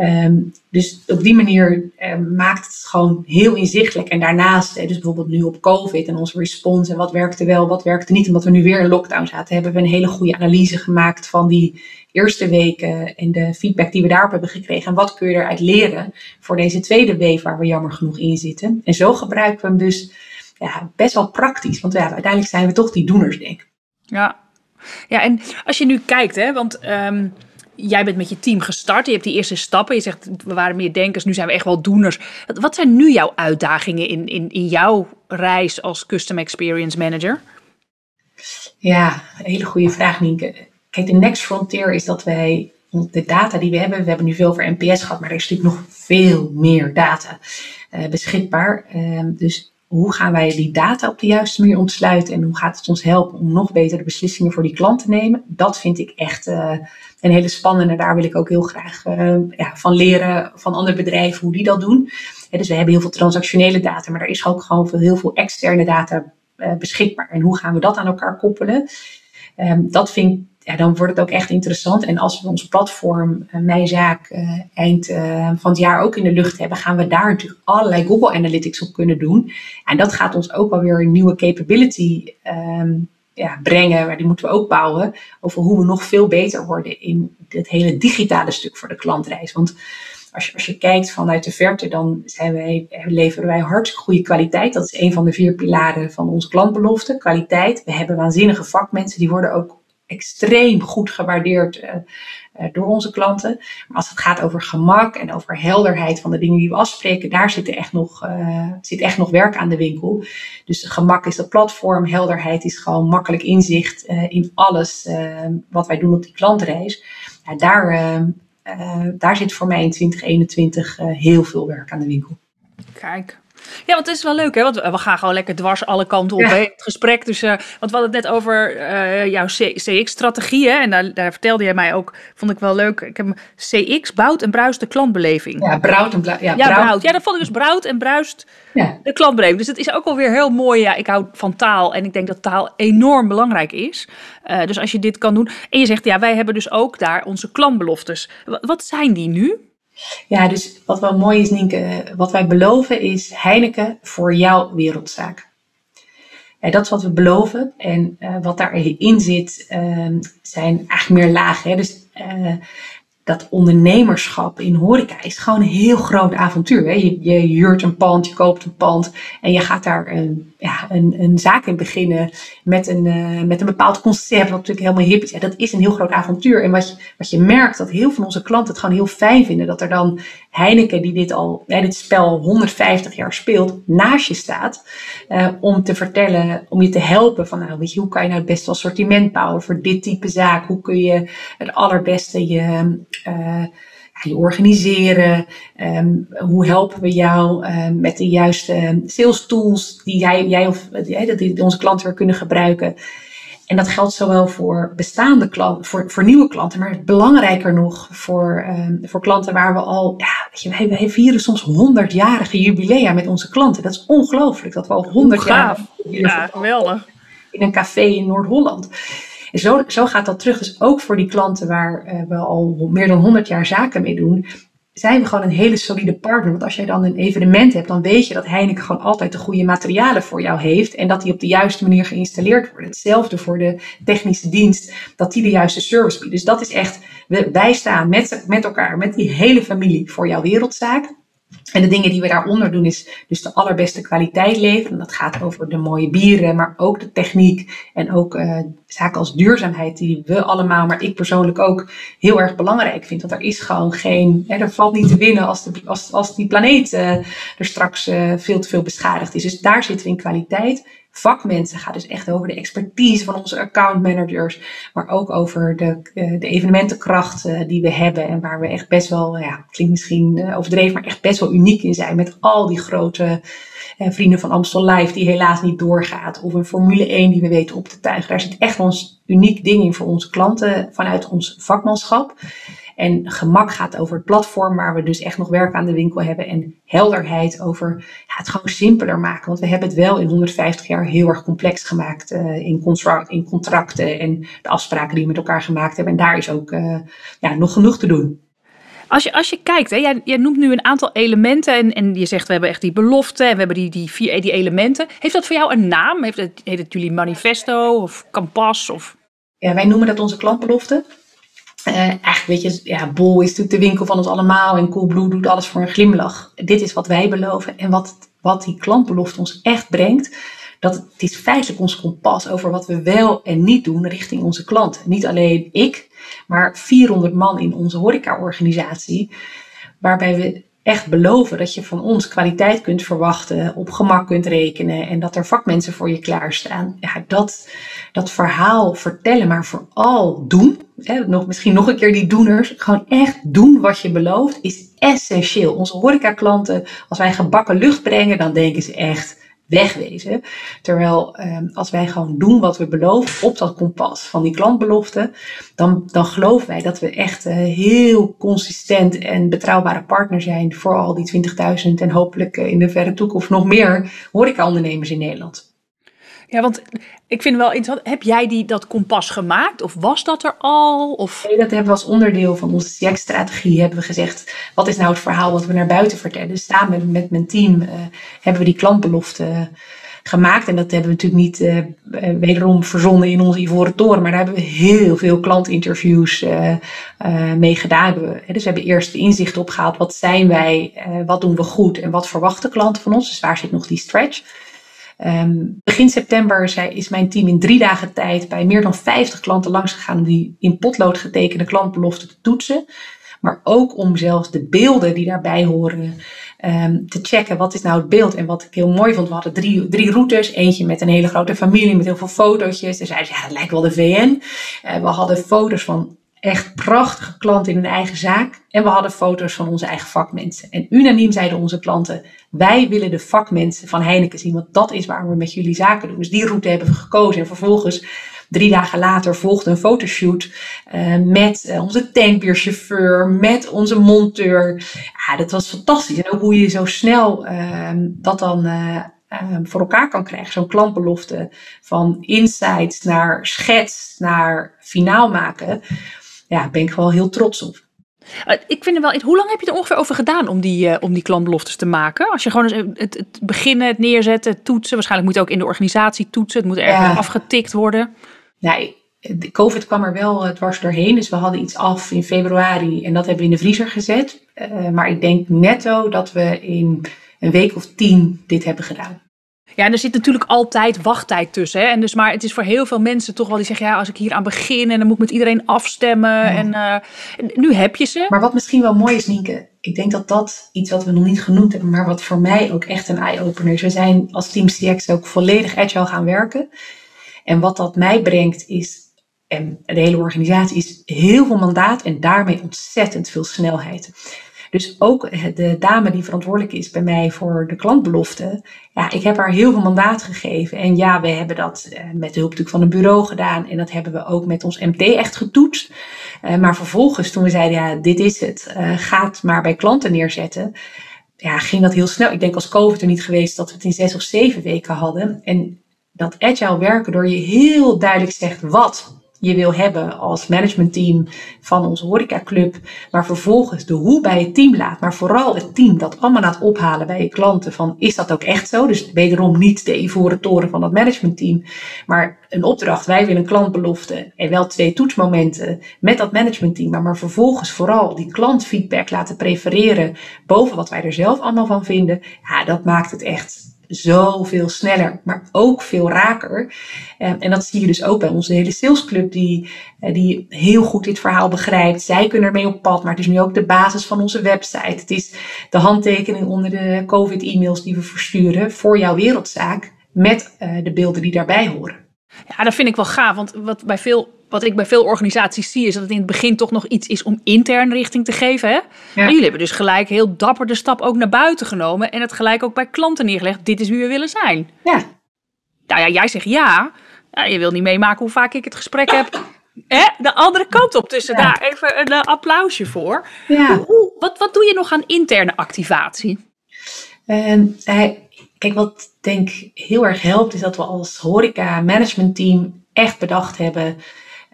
Um, dus op die manier um, maakt het gewoon heel inzichtelijk. En daarnaast, dus bijvoorbeeld nu op COVID en onze response en wat werkte wel, wat werkte niet, omdat we nu weer in lockdown zaten, hebben we een hele goede analyse gemaakt van die eerste weken en de feedback die we daarop hebben gekregen. En wat kun je eruit leren voor deze tweede wave waar we jammer genoeg in zitten. En zo gebruiken we hem dus ja, best wel praktisch, want uiteindelijk zijn we toch die doeners, denk ik. Ja. ja, en als je nu kijkt, hè, want. Um jij bent met je team gestart. Je hebt die eerste stappen. Je zegt, we waren meer denkers, nu zijn we echt wel doeners. Wat zijn nu jouw uitdagingen in, in, in jouw reis als Custom Experience Manager? Ja, een hele goede vraag, Nienke. Kijk, de next frontier is dat wij de data die we hebben, we hebben nu veel over NPS gehad, maar er is natuurlijk nog veel meer data uh, beschikbaar. Uh, dus hoe gaan wij die data op de juiste manier ontsluiten en hoe gaat het ons helpen om nog betere beslissingen voor die klant te nemen? Dat vind ik echt uh, een hele spannende. Daar wil ik ook heel graag uh, ja, van leren van andere bedrijven hoe die dat doen. Dus we hebben heel veel transactionele data, maar er is ook gewoon veel, heel veel externe data uh, beschikbaar. En hoe gaan we dat aan elkaar koppelen? Um, dat vind ik dan wordt het ook echt interessant. En als we ons platform, uh, Mijn Zaak, uh, eind uh, van het jaar ook in de lucht hebben, gaan we daar natuurlijk allerlei Google Analytics op kunnen doen. En dat gaat ons ook wel weer een nieuwe capability um, ja, brengen, maar die moeten we ook bouwen, over hoe we nog veel beter worden in het hele digitale stuk voor de klantreis. Want als je, als je kijkt vanuit de verte, dan zijn wij, leveren wij hartstikke goede kwaliteit. Dat is een van de vier pilaren van onze klantbelofte, kwaliteit. We hebben waanzinnige vakmensen, die worden ook extreem goed gewaardeerd uh, door onze klanten. Maar als het gaat over gemak en over helderheid van de dingen die we afspreken, daar zit, echt, nog, uh, zit echt nog werk aan de winkel. Dus gemak is dat platform, helderheid is gewoon makkelijk inzicht in alles wat wij doen op die klantreis. Daar, daar zit voor mij in 2021 heel veel werk aan de winkel. Kijk, ja, want het is wel leuk, hè? Want we gaan gewoon lekker dwars alle kanten op. Ja. Hè? Het gesprek. Dus, uh, want we hadden het net over uh, jouw CX-strategie. En daar, daar, vertelde jij mij ook, vond ik wel leuk. Ik heb CX bouwt en bruist de klantbeleving. Ja, brouwt en bruist. Ja, ja, brouwt. Ja, dat vond ik dus brouwt en bruist ja. de klantbeleving. Dus het is ook alweer heel mooi. Ja, ik hou van taal en ik denk dat taal enorm belangrijk is. Uh, dus als je dit kan doen. En je zegt, ja, wij hebben dus ook daar onze klantbeloftes. Wat zijn die nu? Ja, dus wat wel mooi is, Nienke, wat wij beloven is Heineken voor jouw wereldzaak. Ja, dat is wat we beloven. En uh, wat daarin zit, uh, zijn eigenlijk meer lagen. Hè? Dus uh, dat ondernemerschap in horeca is gewoon een heel groot avontuur. Hè? Je, je huurt een pand, je koopt een pand en je gaat daar een, ja, een, een zaak in beginnen met een, uh, met een bepaald concept, wat natuurlijk helemaal hip is. Ja, dat is een heel groot avontuur. En wat je, wat je merkt, dat heel veel van onze klanten het gewoon heel fijn vinden, dat er dan Heineken, die dit al, dit spel 150 jaar speelt, naast je staat, uh, om te vertellen, om je te helpen van, nou, weet je, hoe kan je nou het beste assortiment bouwen voor dit type zaak? Hoe kun je het allerbeste je uh, je organiseren? Um, hoe helpen we jou uh, met de juiste sales tools die jij, jij of die, die onze klanten weer kunnen gebruiken? En dat geldt zowel voor bestaande klanten, voor, voor nieuwe klanten, maar belangrijker nog voor, um, voor klanten waar we al, ja, weet je, wij, wij vieren soms 100-jarige jubilea met onze klanten. Dat is ongelooflijk dat we al 100 jaar. Ja, geweldig. In een café in Noord-Holland. En zo, zo gaat dat terug. Dus ook voor die klanten waar uh, we al meer dan 100 jaar zaken mee doen, zijn we gewoon een hele solide partner. Want als jij dan een evenement hebt, dan weet je dat Heineken gewoon altijd de goede materialen voor jou heeft. En dat die op de juiste manier geïnstalleerd worden. Hetzelfde voor de technische dienst, dat die de juiste service biedt. Dus dat is echt, wij staan met, met elkaar, met die hele familie voor jouw wereldzaak. En de dingen die we daaronder doen is dus de allerbeste kwaliteit leveren. Dat gaat over de mooie bieren, maar ook de techniek en ook uh, zaken als duurzaamheid die we allemaal, maar ik persoonlijk ook heel erg belangrijk vind. Want er is gewoon geen, hè, er valt niet te winnen als, de, als, als die planeet uh, er straks uh, veel te veel beschadigd is. Dus daar zitten we in kwaliteit vakmensen. gaat dus echt over de expertise van onze account managers. Maar ook over de, eh, de evenementenkracht die we hebben. En waar we echt best wel, ja, klinkt misschien eh, overdreven, maar echt best wel uniek in zijn. Met al die grote eh, vrienden van Amstel Live die helaas niet doorgaat. Of een Formule 1 die we weten op te tuigen. Daar zit echt ons uniek ding in voor onze klanten vanuit ons vakmanschap. En gemak gaat over het platform waar we dus echt nog werk aan de winkel hebben. En helderheid over ja, het gewoon simpeler maken. Want we hebben het wel in 150 jaar heel erg complex gemaakt uh, in, contract, in contracten en de afspraken die we met elkaar gemaakt hebben. En daar is ook uh, ja, nog genoeg te doen. Als je, als je kijkt, hè, jij, jij noemt nu een aantal elementen en, en je zegt we hebben echt die belofte en we hebben die, die vier die elementen. Heeft dat voor jou een naam? Heeft het, heet het jullie manifesto of kampas? Of... Ja, wij noemen dat onze klantbelofte. Uh, eigenlijk weet je, ja, Bol is natuurlijk de winkel van ons allemaal en Coolblue doet alles voor een glimlach. Dit is wat wij beloven en wat, wat die klantbelofte ons echt brengt. Dat het is feitelijk ons kompas over wat we wel en niet doen richting onze klanten. Niet alleen ik, maar 400 man in onze horecaorganisatie. Waarbij we echt beloven dat je van ons kwaliteit kunt verwachten, op gemak kunt rekenen en dat er vakmensen voor je klaarstaan. Ja, dat, dat verhaal vertellen, maar vooral doen. Hè, nog, misschien nog een keer die doeners. Gewoon echt doen wat je belooft is essentieel. Onze horecaklanten, als wij gebakken lucht brengen, dan denken ze echt wegwezen. Terwijl ehm, als wij gewoon doen wat we beloven op dat kompas van die klantbelofte, dan, dan geloven wij dat we echt uh, heel consistent en betrouwbare partner zijn voor al die 20.000 en hopelijk uh, in de verre toekomst nog meer horecaondernemers in Nederland. Ja, want ik vind het wel interessant. Heb jij die, dat kompas gemaakt? Of was dat er al? Of? Nee, dat hebben we als onderdeel van onze CX-strategie hebben we gezegd. Wat is nou het verhaal wat we naar buiten vertellen? Dus samen met mijn team uh, hebben we die klantbelofte gemaakt. En dat hebben we natuurlijk niet uh, wederom verzonnen in onze Ivoren Toren. Maar daar hebben we heel veel klantinterviews uh, mee gedaan. Dus we hebben eerst de inzicht opgehaald. Wat zijn wij? wat doen we goed? En wat verwachten klanten van ons? Dus waar zit nog die stretch? Um, begin september zei, is mijn team in drie dagen tijd bij meer dan 50 klanten langs gegaan om die in potlood getekende klantbelofte te toetsen. Maar ook om zelfs de beelden die daarbij horen um, te checken. Wat is nou het beeld? En wat ik heel mooi vond, we hadden drie, drie routes. Eentje met een hele grote familie met heel veel fotootjes. Dus zeiden ja, het lijkt wel de VN. Uh, we hadden foto's van echt prachtige klanten in hun eigen zaak. En we hadden foto's van onze eigen vakmensen. En unaniem zeiden onze klanten: wij willen de vakmensen van Heineken zien, want dat is waar we met jullie zaken doen. Dus die route hebben we gekozen. En vervolgens, drie dagen later, volgde een fotoshoot uh, met uh, onze tankbierchauffeur, met onze monteur. Ja, dat was fantastisch. En ook hoe je zo snel uh, dat dan uh, voor elkaar kan krijgen. Zo'n klantbelofte van insights naar schets, naar finaal maken ja, ben ik wel heel trots op. Uh, ik vind het wel. Hoe lang heb je er ongeveer over gedaan om die, uh, om die klantbeloftes te maken? Als je gewoon het, het, het, beginnen, het neerzetten, het toetsen. Waarschijnlijk moet het ook in de organisatie toetsen. Het moet ergens ja. afgetikt worden. Nee, de COVID kwam er wel dwars doorheen. Dus we hadden iets af in februari en dat hebben we in de vriezer gezet. maar ik denk netto dat we in een week of tien dit hebben gedaan. Ja, en er zit natuurlijk altijd wachttijd tussen. Hè? En dus, maar het is voor heel veel mensen toch wel die zeggen: ja, als ik hier aan begin en dan moet ik met iedereen afstemmen. Ja. En, uh, nu heb je ze. Maar wat misschien wel mooi is, Nienke, ik denk dat dat iets wat we nog niet genoemd hebben, maar wat voor mij ook echt een eye-opener is. We zijn als Team CX ook volledig agile gaan werken. En wat dat mij brengt is, en de hele organisatie, is heel veel mandaat en daarmee ontzettend veel snelheid. Dus ook de dame die verantwoordelijk is bij mij voor de klantbelofte. Ja, ik heb haar heel veel mandaat gegeven. En ja, we hebben dat eh, met de hulp natuurlijk van een bureau gedaan. En dat hebben we ook met ons MT echt getoetst. Uh, maar vervolgens toen we zeiden, ja, dit is het. Uh, ga het maar bij klanten neerzetten. Ja, ging dat heel snel. Ik denk als COVID er niet geweest dat we het in zes of zeven weken hadden. En dat agile werken door je heel duidelijk zegt wat je wil hebben als managementteam van onze horecaclub, maar vervolgens de hoe bij het team laat, maar vooral het team dat allemaal laat ophalen bij je klanten van is dat ook echt zo? Dus wederom niet de ivoren toren van dat managementteam, maar een opdracht, wij willen een klantbelofte en wel twee toetsmomenten met dat managementteam, maar, maar vervolgens vooral die klantfeedback laten prefereren boven wat wij er zelf allemaal van vinden, ja, dat maakt het echt zoveel sneller, maar ook veel raker. Ehm, en dat zie je dus ook bij onze hele salesclub, die, eh, die heel goed dit verhaal begrijpt. Zij kunnen ermee op pad, maar het is nu ook de basis van onze website. Het is de handtekening onder de COVID-e-mails die we versturen voor jouw wereldzaak, met uh, de beelden die daarbij horen. Ja, dat vind ik wel gaaf, want wat bij veel wat ik bij veel organisaties zie, is dat het in het begin toch nog iets is om intern richting te geven. Hè? En jullie hebben dus gelijk heel dapper de stap ook naar buiten genomen en het gelijk ook bij klanten neergelegd. Dit is wie we willen zijn. Ja. Nou ja, jij zegt ja. ja je wil niet meemaken hoe vaak ik het gesprek heb. Hè? De andere kant op. Tussen daar even een uh, applausje voor. Ja. Hoe, wat, wat doe je nog aan interne activatie? Uh, kijk, wat denk heel erg helpt, is dat we als horeca management team echt bedacht hebben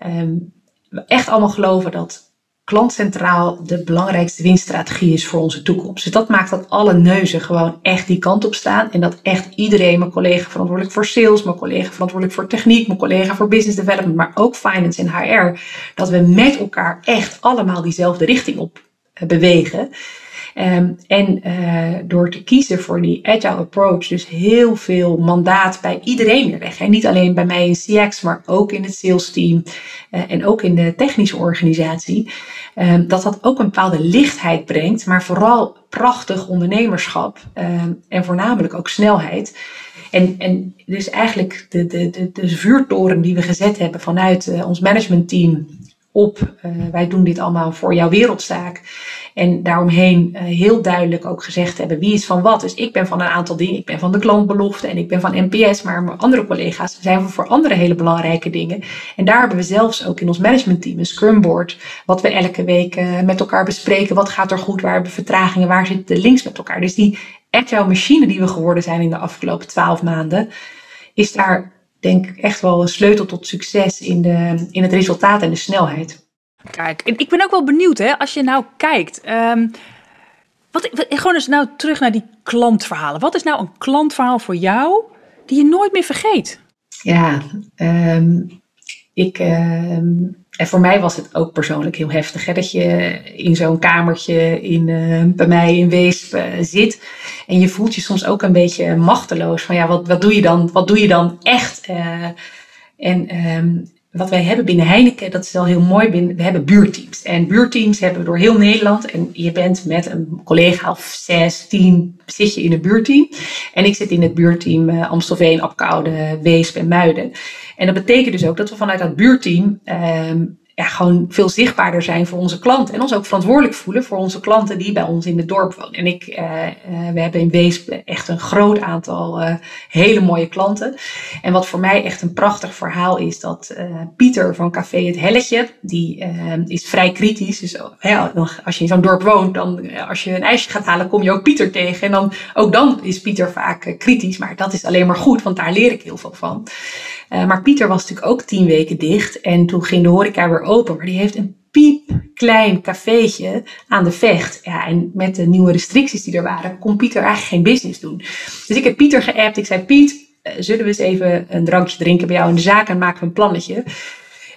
um, we echt allemaal geloven dat klantcentraal de belangrijkste winststrategie is voor onze toekomst. Dus dat maakt dat alle neuzen gewoon echt die kant op staan. En dat echt iedereen, mijn collega verantwoordelijk voor sales, mijn collega verantwoordelijk voor techniek, mijn collega voor business development, maar ook finance en HR, dat we met elkaar echt allemaal diezelfde richting op eh, bewegen. Um, en uh, door te kiezen voor die agile approach, dus heel veel mandaat bij iedereen neerleggen. En niet alleen bij mij in CX, maar ook in het sales team uh, en ook in de technische organisatie. Um, dat dat ook een bepaalde lichtheid brengt, maar vooral prachtig ondernemerschap um, en voornamelijk ook snelheid. En, en dus eigenlijk de, de, de, de vuurtoren die we gezet hebben vanuit uh, ons managementteam op. Wij doen dit allemaal voor jouw wereldzaak. En daaromheen uh, heel duidelijk ook gezegd hebben wie is van wat. Dus ik ben van een aantal dingen. Ik ben van de klantbelofte en ik ben van NPS. Maar mijn andere collega's zijn voor andere hele belangrijke dingen. En daar hebben we zelfs ook in ons managementteam een scrum board. Wat we elke week uh, met elkaar bespreken. Wat gaat er goed? Waar hebben we vertragingen? Waar zitten de links met elkaar? Dus die agile machine die we geworden zijn in de afgelopen twaalf maanden. Is daar denk ik echt wel een sleutel tot succes in, de, in het resultaat en de snelheid. Kijk, ik ben ook wel benieuwd, hè, als je nou kijkt. Um, wat, gewoon eens nou terug naar die klantverhalen. Wat is nou een klantverhaal voor jou die je nooit meer vergeet? Ja, um, ik, um, en voor mij was het ook persoonlijk heel heftig. Hè, dat je in zo'n kamertje in, bij mij in Weesp uh, zit. En je voelt je soms ook een beetje machteloos. Van ja, wat, wat, doe, je dan, wat doe je dan echt? Uh, en wat wij hebben binnen Heineken, dat is wel heel mooi. We hebben buurteams. En buurteams hebben we door heel Nederland. En je bent met een collega of zes, tien, zit je in een buurteam. En ik zit in het buurteam uh, Amstelveen, Apkoude, Weesp en Muiden. En dat betekent dus ook dat we vanuit dat buurteam um, ja, gewoon veel zichtbaarder zijn voor onze klanten. En ons ook verantwoordelijk voelen voor onze klanten die bij ons in het dorp wonen. En ik, uh, we hebben in Weesp echt een groot aantal uh, hele mooie klanten. En wat voor mij echt een prachtig verhaal is, dat Pieter van Café Het Helletje, die is vrij kritisch. Dus als je in zo'n dorp woont, dan als je een ijsje gaat halen, kom je ook Pieter tegen. En dan, ook dan is Pieter vaak kritisch, maar dat is alleen maar goed, want daar leer ik heel veel van. Maar Pieter was natuurlijk ook tien weken dicht en toen ging de horeca weer open, maar die heeft een piepklein cafeetje aan de vecht. Ja, en met de nieuwe restricties die er waren, kon Pieter eigenlijk geen business doen. Dus ik heb Pieter geappt. Ik zei, Piet, eh, zullen we eens even een drankje drinken bij jou in de zaak en maken we een plannetje?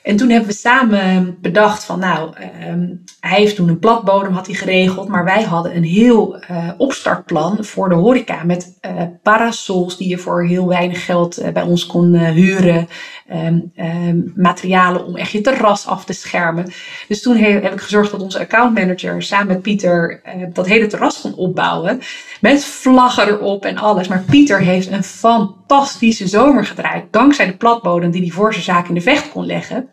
En toen hebben we samen bedacht van nou, um, hij heeft toen een platbodem had hij geregeld, maar wij hadden een heel uh, opstartplan voor de horeca met uh, parasols die je voor heel weinig geld uh, bij ons kon huren, um, um, materialen om echt je terras af te schermen. Dus toen he, heb ik gezorgd dat onze accountmanager samen met Pieter dat hele terras kon opbouwen met vlaggen erop en alles. Maar Pieter heeft een fantastische zomer gedraaid dankzij de platbodem die hij voor zijn zaak in de vecht kon leggen.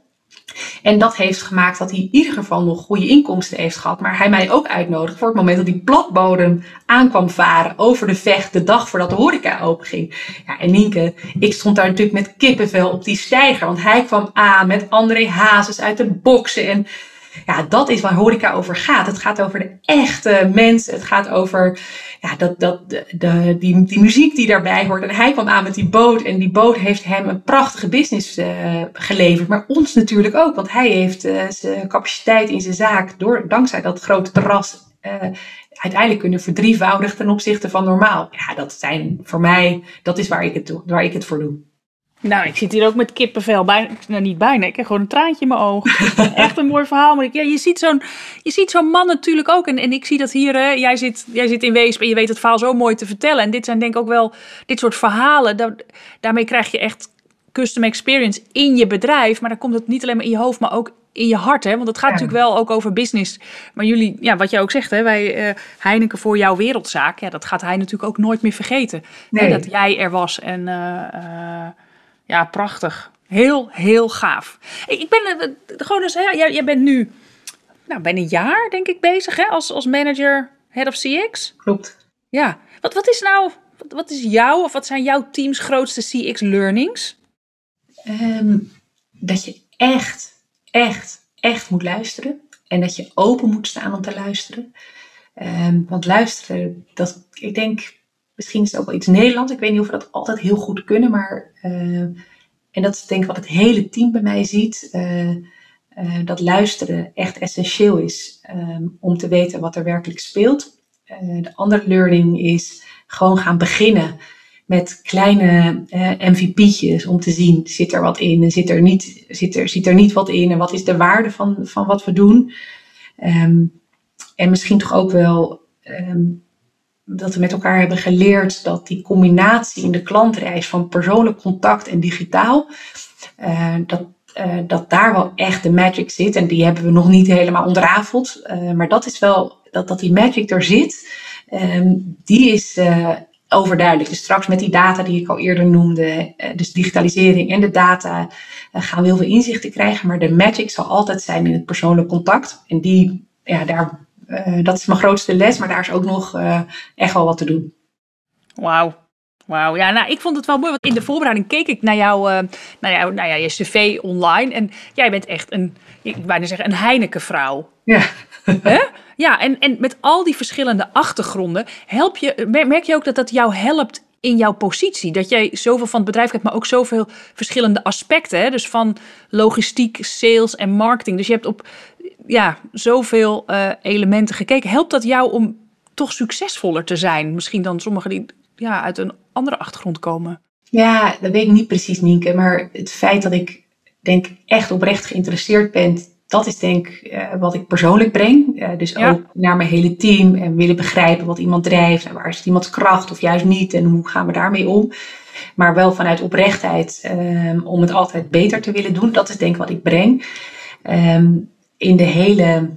En dat heeft gemaakt dat hij in ieder geval nog goede inkomsten heeft gehad. Maar hij mij ook uitnodigde voor het moment dat die platbodem aankwam varen over de vecht de dag voordat de horeca open ging. Ja, en Nienke, ik stond daar natuurlijk met kippenvel op die steiger. Want hij kwam aan met André Hazes uit de boksen. En ja, dat is waar horeca over gaat. Het gaat over de echte mensen. Het gaat over ja, dat, dat, de, die, die muziek die daarbij hoort. En hij kwam aan met die boot. En die boot heeft hem een prachtige business uh, geleverd. Maar ons natuurlijk ook. Want hij heeft uh, zijn capaciteit in zijn zaak, door, dankzij dat grote terras, uh, uiteindelijk kunnen verdrievoudigen ten opzichte van normaal. Ja, dat zijn voor mij, dat is waar ik het, waar ik het voor doe. Nou, ik zit hier ook met kippenvel. Bijna, nou, niet bijna. Ik heb gewoon een traantje in mijn oog. Echt een mooi verhaal. Maar ik, ja, je ziet zo'n zo'n man natuurlijk ook. En, en ik zie dat hier. Hè, jij, zit, jij zit in Weesp en je weet het verhaal zo mooi te vertellen. En dit zijn denk ik ook wel dit soort verhalen. Daar, daarmee krijg je echt custom experience in je bedrijf. Maar dan komt het niet alleen maar in je hoofd, maar ook in je hart. Hè? Want het gaat natuurlijk wel ook over business. Maar jullie, ja, wat jij ook zegt, hè, wij uh, Heineken voor jouw wereldzaak. Ja, dat gaat hij natuurlijk ook nooit meer vergeten. Nee. Hè, dat jij er was en... Uh, uh, ja, prachtig. Heel, heel gaaf. Ik ben gewoon eens, hè, jij, jij bent nu nou, bijna een jaar, denk ik, bezig hè, als, als manager, head of CX. Klopt. Ja. Wat, wat is nou, wat, wat is jouw of wat zijn jouw teams grootste CX learnings? Um, dat je echt, echt, echt moet luisteren. En dat je open moet staan om te luisteren. Um, want luisteren, dat, ik denk, Misschien is het ook wel iets Nederlands. Ik weet niet of we dat altijd heel goed kunnen. Maar, uh, en dat is denk ik wat het hele team bij mij ziet. Uh, uh, dat luisteren echt essentieel is um, om te weten wat er werkelijk speelt. de andere learning is gewoon gaan beginnen met kleine MVP'tjes om te zien, zit er wat in en zit er niet, zit er, zit er niet wat in en wat is de waarde van, van wat we doen. Um, en misschien toch ook wel um, dat we met elkaar hebben geleerd dat die combinatie in de klantreis van persoonlijk contact en digitaal, uh, dat, uh, dat daar wel echt de magic zit. En die hebben we nog niet helemaal ontrafeld. Uh, maar dat is wel, dat, dat die magic er zit, um, die is overduidelijk. Dus straks met die data die ik al eerder noemde, dus digitalisering en de data, gaan we heel veel inzichten krijgen. Maar de magic zal altijd zijn in het persoonlijk contact. En die, ja, daar uh, dat is mijn grootste les, maar daar is ook nog uh, echt wel wat te doen. Wauw. Wauw, ja, nou, ik vond het wel mooi, want in de voorbereiding keek ik naar, jou, uh, naar, jou, nou ja, je cv online. En jij bent echt een, ik bijna zeggen, een Heineken-vrouw. Ja. Hè? Ja, en, en met al die verschillende achtergronden, help je, merk je ook dat dat jou helpt in jouw positie? Dat jij zoveel van het bedrijf hebt, maar ook zoveel verschillende aspecten. Hè? Dus van logistiek, sales en marketing. Dus je hebt op ja, zoveel uh, elementen gekeken. Helpt dat jou om toch succesvoller te zijn? Misschien dan sommigen die ja, uit een andere achtergrond komen. Ja, dat weet ik niet precies, Nienke. Maar het feit dat ik denk echt oprecht geïnteresseerd ben, dat is denk ik uh, wat ik persoonlijk breng. Uh, dus ja. ook naar mijn hele team en willen begrijpen wat iemand drijft en waar is iemands kracht of juist niet en hoe gaan we daarmee om. Maar wel vanuit oprechtheid um, om het altijd beter te willen doen. Dat is denk ik wat ik breng. Um, in de hele.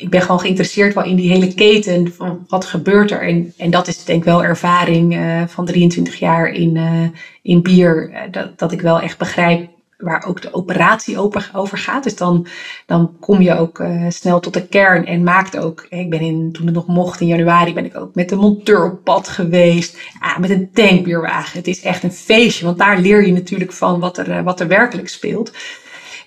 Ik ben gewoon geïnteresseerd wel in die hele keten van wat gebeurt er. En, en dat is denk ik wel ervaring uh, van 23 jaar in, uh, in bier. Uh, dat, dat ik wel echt begrijp waar ook de operatie over, gaat. Dus dan, dan kom je ook snel tot de kern en maakt ook. Ik ben in, toen het nog mocht in januari, ben ik ook met de monteur op pad geweest. Ja, met een tankbierwagen. Het is echt een feestje, want daar leer je natuurlijk van wat er, wat er werkelijk speelt.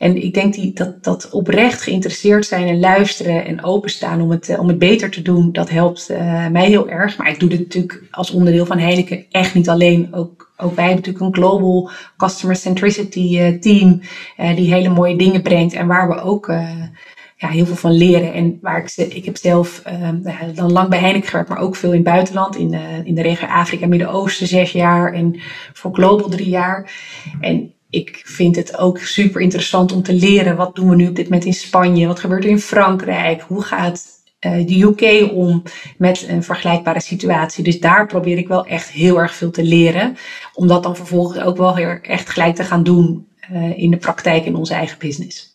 En ik denk die, dat, dat oprecht geïnteresseerd zijn en luisteren en openstaan om het, eh, om het beter te doen, dat helpt uh, mij heel erg. Maar ik doe dit natuurlijk als onderdeel van Heineken echt niet alleen. Ook, ook wij hebben natuurlijk een global customer centricity uh, team die hele mooie dingen brengt en waar we ook ja, heel veel van leren. En waar ik, ik heb zelf uh, dan lang bij Heineken gewerkt, maar ook veel in het buitenland. In, uh, in de regio Afrika, Midden-Oosten zes jaar en voor Global drie jaar. En ik vind het ook super interessant om te leren. Wat doen we nu op dit moment in Spanje? Wat gebeurt er in Frankrijk? Hoe gaat uh, de UK om met een vergelijkbare situatie? Dus daar probeer ik wel echt heel erg veel te leren. Om dat dan vervolgens ook wel heel echt gelijk te gaan doen uh, in de praktijk in onze eigen business.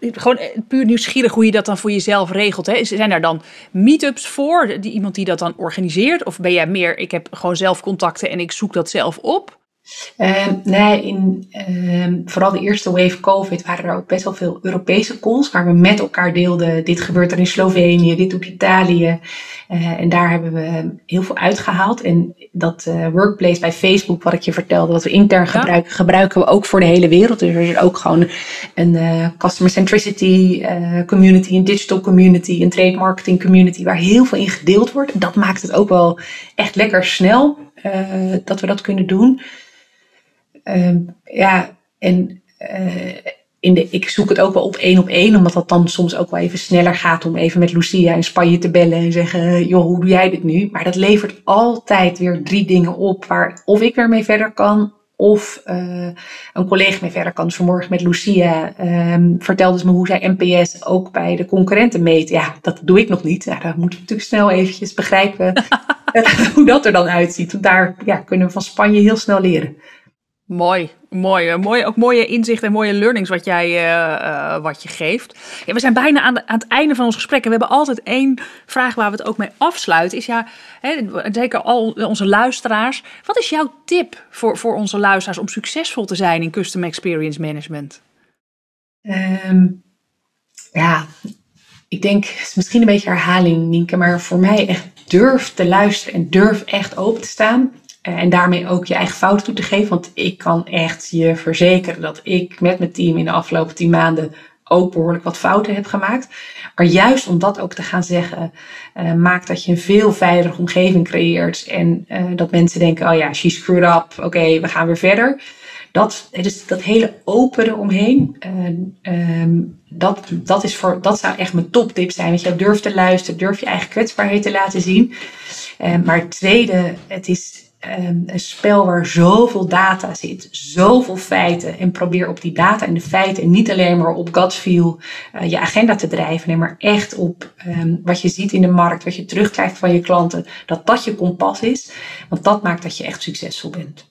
Gewoon eh, puur nieuwsgierig hoe je dat dan voor jezelf regelt. Hè? Zijn daar dan meetups voor? Die, iemand die dat dan organiseert? Of ben jij meer, ik heb gewoon zelf contacten en ik zoek dat zelf op? Uh, nee, in uh, vooral de eerste wave COVID waren er ook best wel veel Europese calls waar we met elkaar deelden. Dit gebeurt er in Slovenië, dit doet Italië. Uh, en daar hebben we heel veel uitgehaald. En dat uh, workplace bij Facebook, wat ik je vertelde, wat we intern ja. gebruiken, gebruiken we ook voor de hele wereld. Dus er is ook gewoon een uh, customer centricity community, een digital community, een trade marketing community, waar heel veel in gedeeld wordt. Dat maakt het ook wel echt lekker snel dat we dat kunnen doen. Uh, ja, en uh, in de, ik zoek het ook wel op één op één, omdat dat dan soms ook wel even sneller gaat om even met Lucia in Spanje te bellen en zeggen, joh, hoe doe jij dit nu? Maar dat levert altijd weer drie dingen op waar of ik weer mee verder kan, of uh, een collega mee verder kan. Dus vanmorgen met Lucia um, vertelde ze me hoe zij NPS ook bij de concurrenten meet. Ja, dat doe ik nog niet. Ja, dan moeten we natuurlijk snel eventjes begrijpen hoe dat er dan uitziet. Want daar ja, kunnen we van Spanje heel snel leren. Mooi, mooi, mooi. Ook mooie inzichten en mooie learnings wat jij uh, uh, wat je geeft. Ja, we zijn bijna aan, het einde van ons gesprek. En we hebben altijd één vraag waar we het ook mee afsluiten. Is ja, hè, zeker al onze luisteraars. Wat is jouw tip voor, voor onze luisteraars om succesvol te zijn in Custom Experience Management? Um, ja, ik denk, misschien een beetje herhaling, Nienke. Maar voor mij echt durf te luisteren en durf echt open te staan. En daarmee ook je eigen fouten toe te geven. Want ik kan echt je verzekeren dat ik met mijn team in de afgelopen tien maanden ook behoorlijk wat fouten heb gemaakt. Maar juist om dat ook te gaan zeggen, uh, maakt dat je een veel veilige omgeving creëert. En uh, dat mensen denken, oh ja, she screwed up, oké, we gaan weer verder. Dat, dus dat hele open eromheen, uh, um, dat, dat, is voor, dat zou echt mijn toptip zijn. Want je durft te luisteren, durf je eigen kwetsbaarheid te laten zien. maar het tweede, het is um, een spel waar zoveel data zit, zoveel feiten. En probeer op die data en de feiten en niet alleen maar op gut feel uh, je agenda te drijven. Nee, maar echt op um, wat je ziet in de markt, wat je terugkrijgt van je klanten. Dat dat je kompas is. Want dat maakt dat je echt succesvol bent.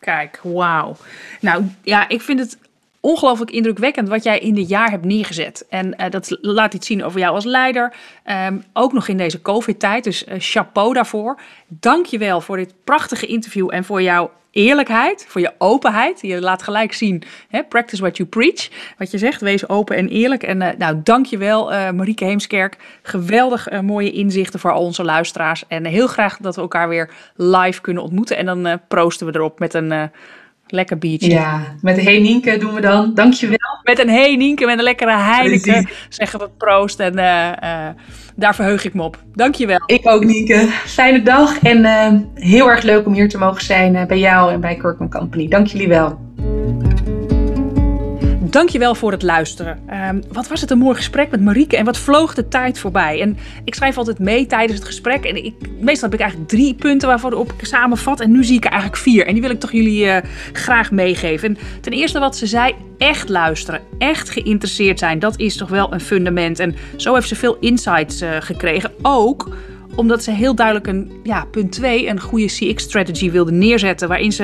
Kijk, wauw. Nou ja, ik vind het ongelooflijk indrukwekkend wat jij in dit jaar hebt neergezet. En uh, dat laat iets zien over jou als leider. Um, ook nog in deze COVID-tijd. Dus uh, chapeau daarvoor. Dank je wel voor dit prachtige interview en voor jouw eerlijkheid, voor je openheid. Je laat gelijk zien, hè, practice what you preach. Wat je zegt, wees open en eerlijk. En uh, nou, dank je wel, Marieke Heemskerk. Geweldig mooie inzichten voor al onze luisteraars. En heel graag dat we elkaar weer live kunnen ontmoeten. En dan proosten we erop met een lekker biertje. Ja, met een hey Nienke doen we dan. Dankjewel. Met een hey Nienke, met een lekkere Heineken. Zeggen we proost en uh, uh, daar verheug ik me op. Dankjewel. Ik ook Nienke. Fijne dag en uh, heel erg leuk om hier te mogen zijn bij jou en bij Kirkman Company. Dank jullie wel. Dankjewel voor het luisteren. Um, wat was het een mooi gesprek met Marieke en wat vloog de tijd voorbij. En ik schrijf altijd mee tijdens het gesprek. En ik, meestal heb ik eigenlijk drie punten waarvan ik samenvat. En nu zie ik er eigenlijk vier. En die wil ik toch jullie uh, graag meegeven. En ten eerste wat ze zei, echt luisteren. Echt geïnteresseerd zijn. Dat is toch wel een fundament. En zo heeft ze veel insights uh, gekregen. Ook omdat ze heel duidelijk een, ja, punt 2, een goede CX-strategy wilde neerzetten. Waarin ze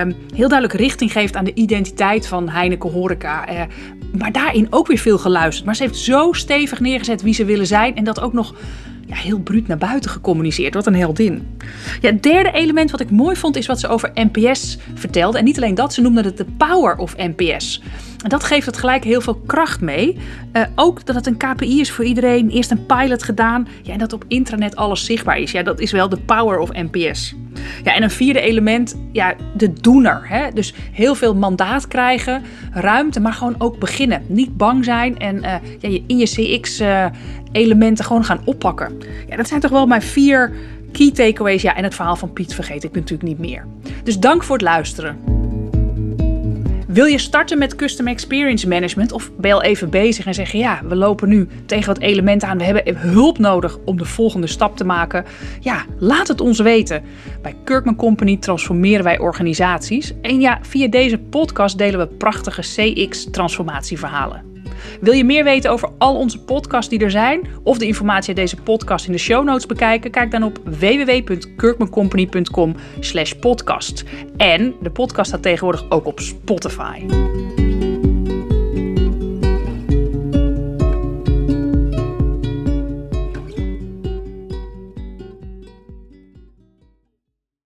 um, heel duidelijk richting geeft aan de identiteit van Heineken Horeca. Uh, maar daarin ook weer veel geluisterd. Maar ze heeft zo stevig neergezet wie ze willen zijn. En dat ook nog ja, heel bruut naar buiten gecommuniceerd. Wat een heldin. Ja, het derde element wat ik mooi vond is wat ze over NPS vertelde. En niet alleen dat, ze noemde het de power of NPS. En dat geeft het gelijk heel veel kracht mee. Uh, ook dat het een KPI is voor iedereen. Eerst een pilot gedaan. Ja, en dat op intranet alles zichtbaar is. Ja, dat is wel de power of NPS. Ja, en een vierde element, ja, de doener. Hè? Dus heel veel mandaat krijgen, ruimte, maar gewoon ook beginnen. Niet bang zijn en uh, ja, in je CX-elementen uh, gewoon gaan oppakken. Ja, dat zijn toch wel mijn vier key takeaways. Ja, en het verhaal van Piet vergeet ik natuurlijk niet meer. Dus dank voor het luisteren. Wil je starten met Custom Experience Management of ben je al even bezig en zeggen ja, we lopen nu tegen wat elementen aan, we hebben hulp nodig om de volgende stap te maken? Ja, laat het ons weten. Bij Kirkman Company transformeren wij organisaties en ja, via deze podcast delen we prachtige CX-transformatieverhalen. Wil je meer weten over al onze podcasts die er zijn of de informatie uit deze podcast in de show notes bekijken? Kijk dan op www.kirkmancompany.com/podcast. En de podcast staat tegenwoordig ook op Spotify.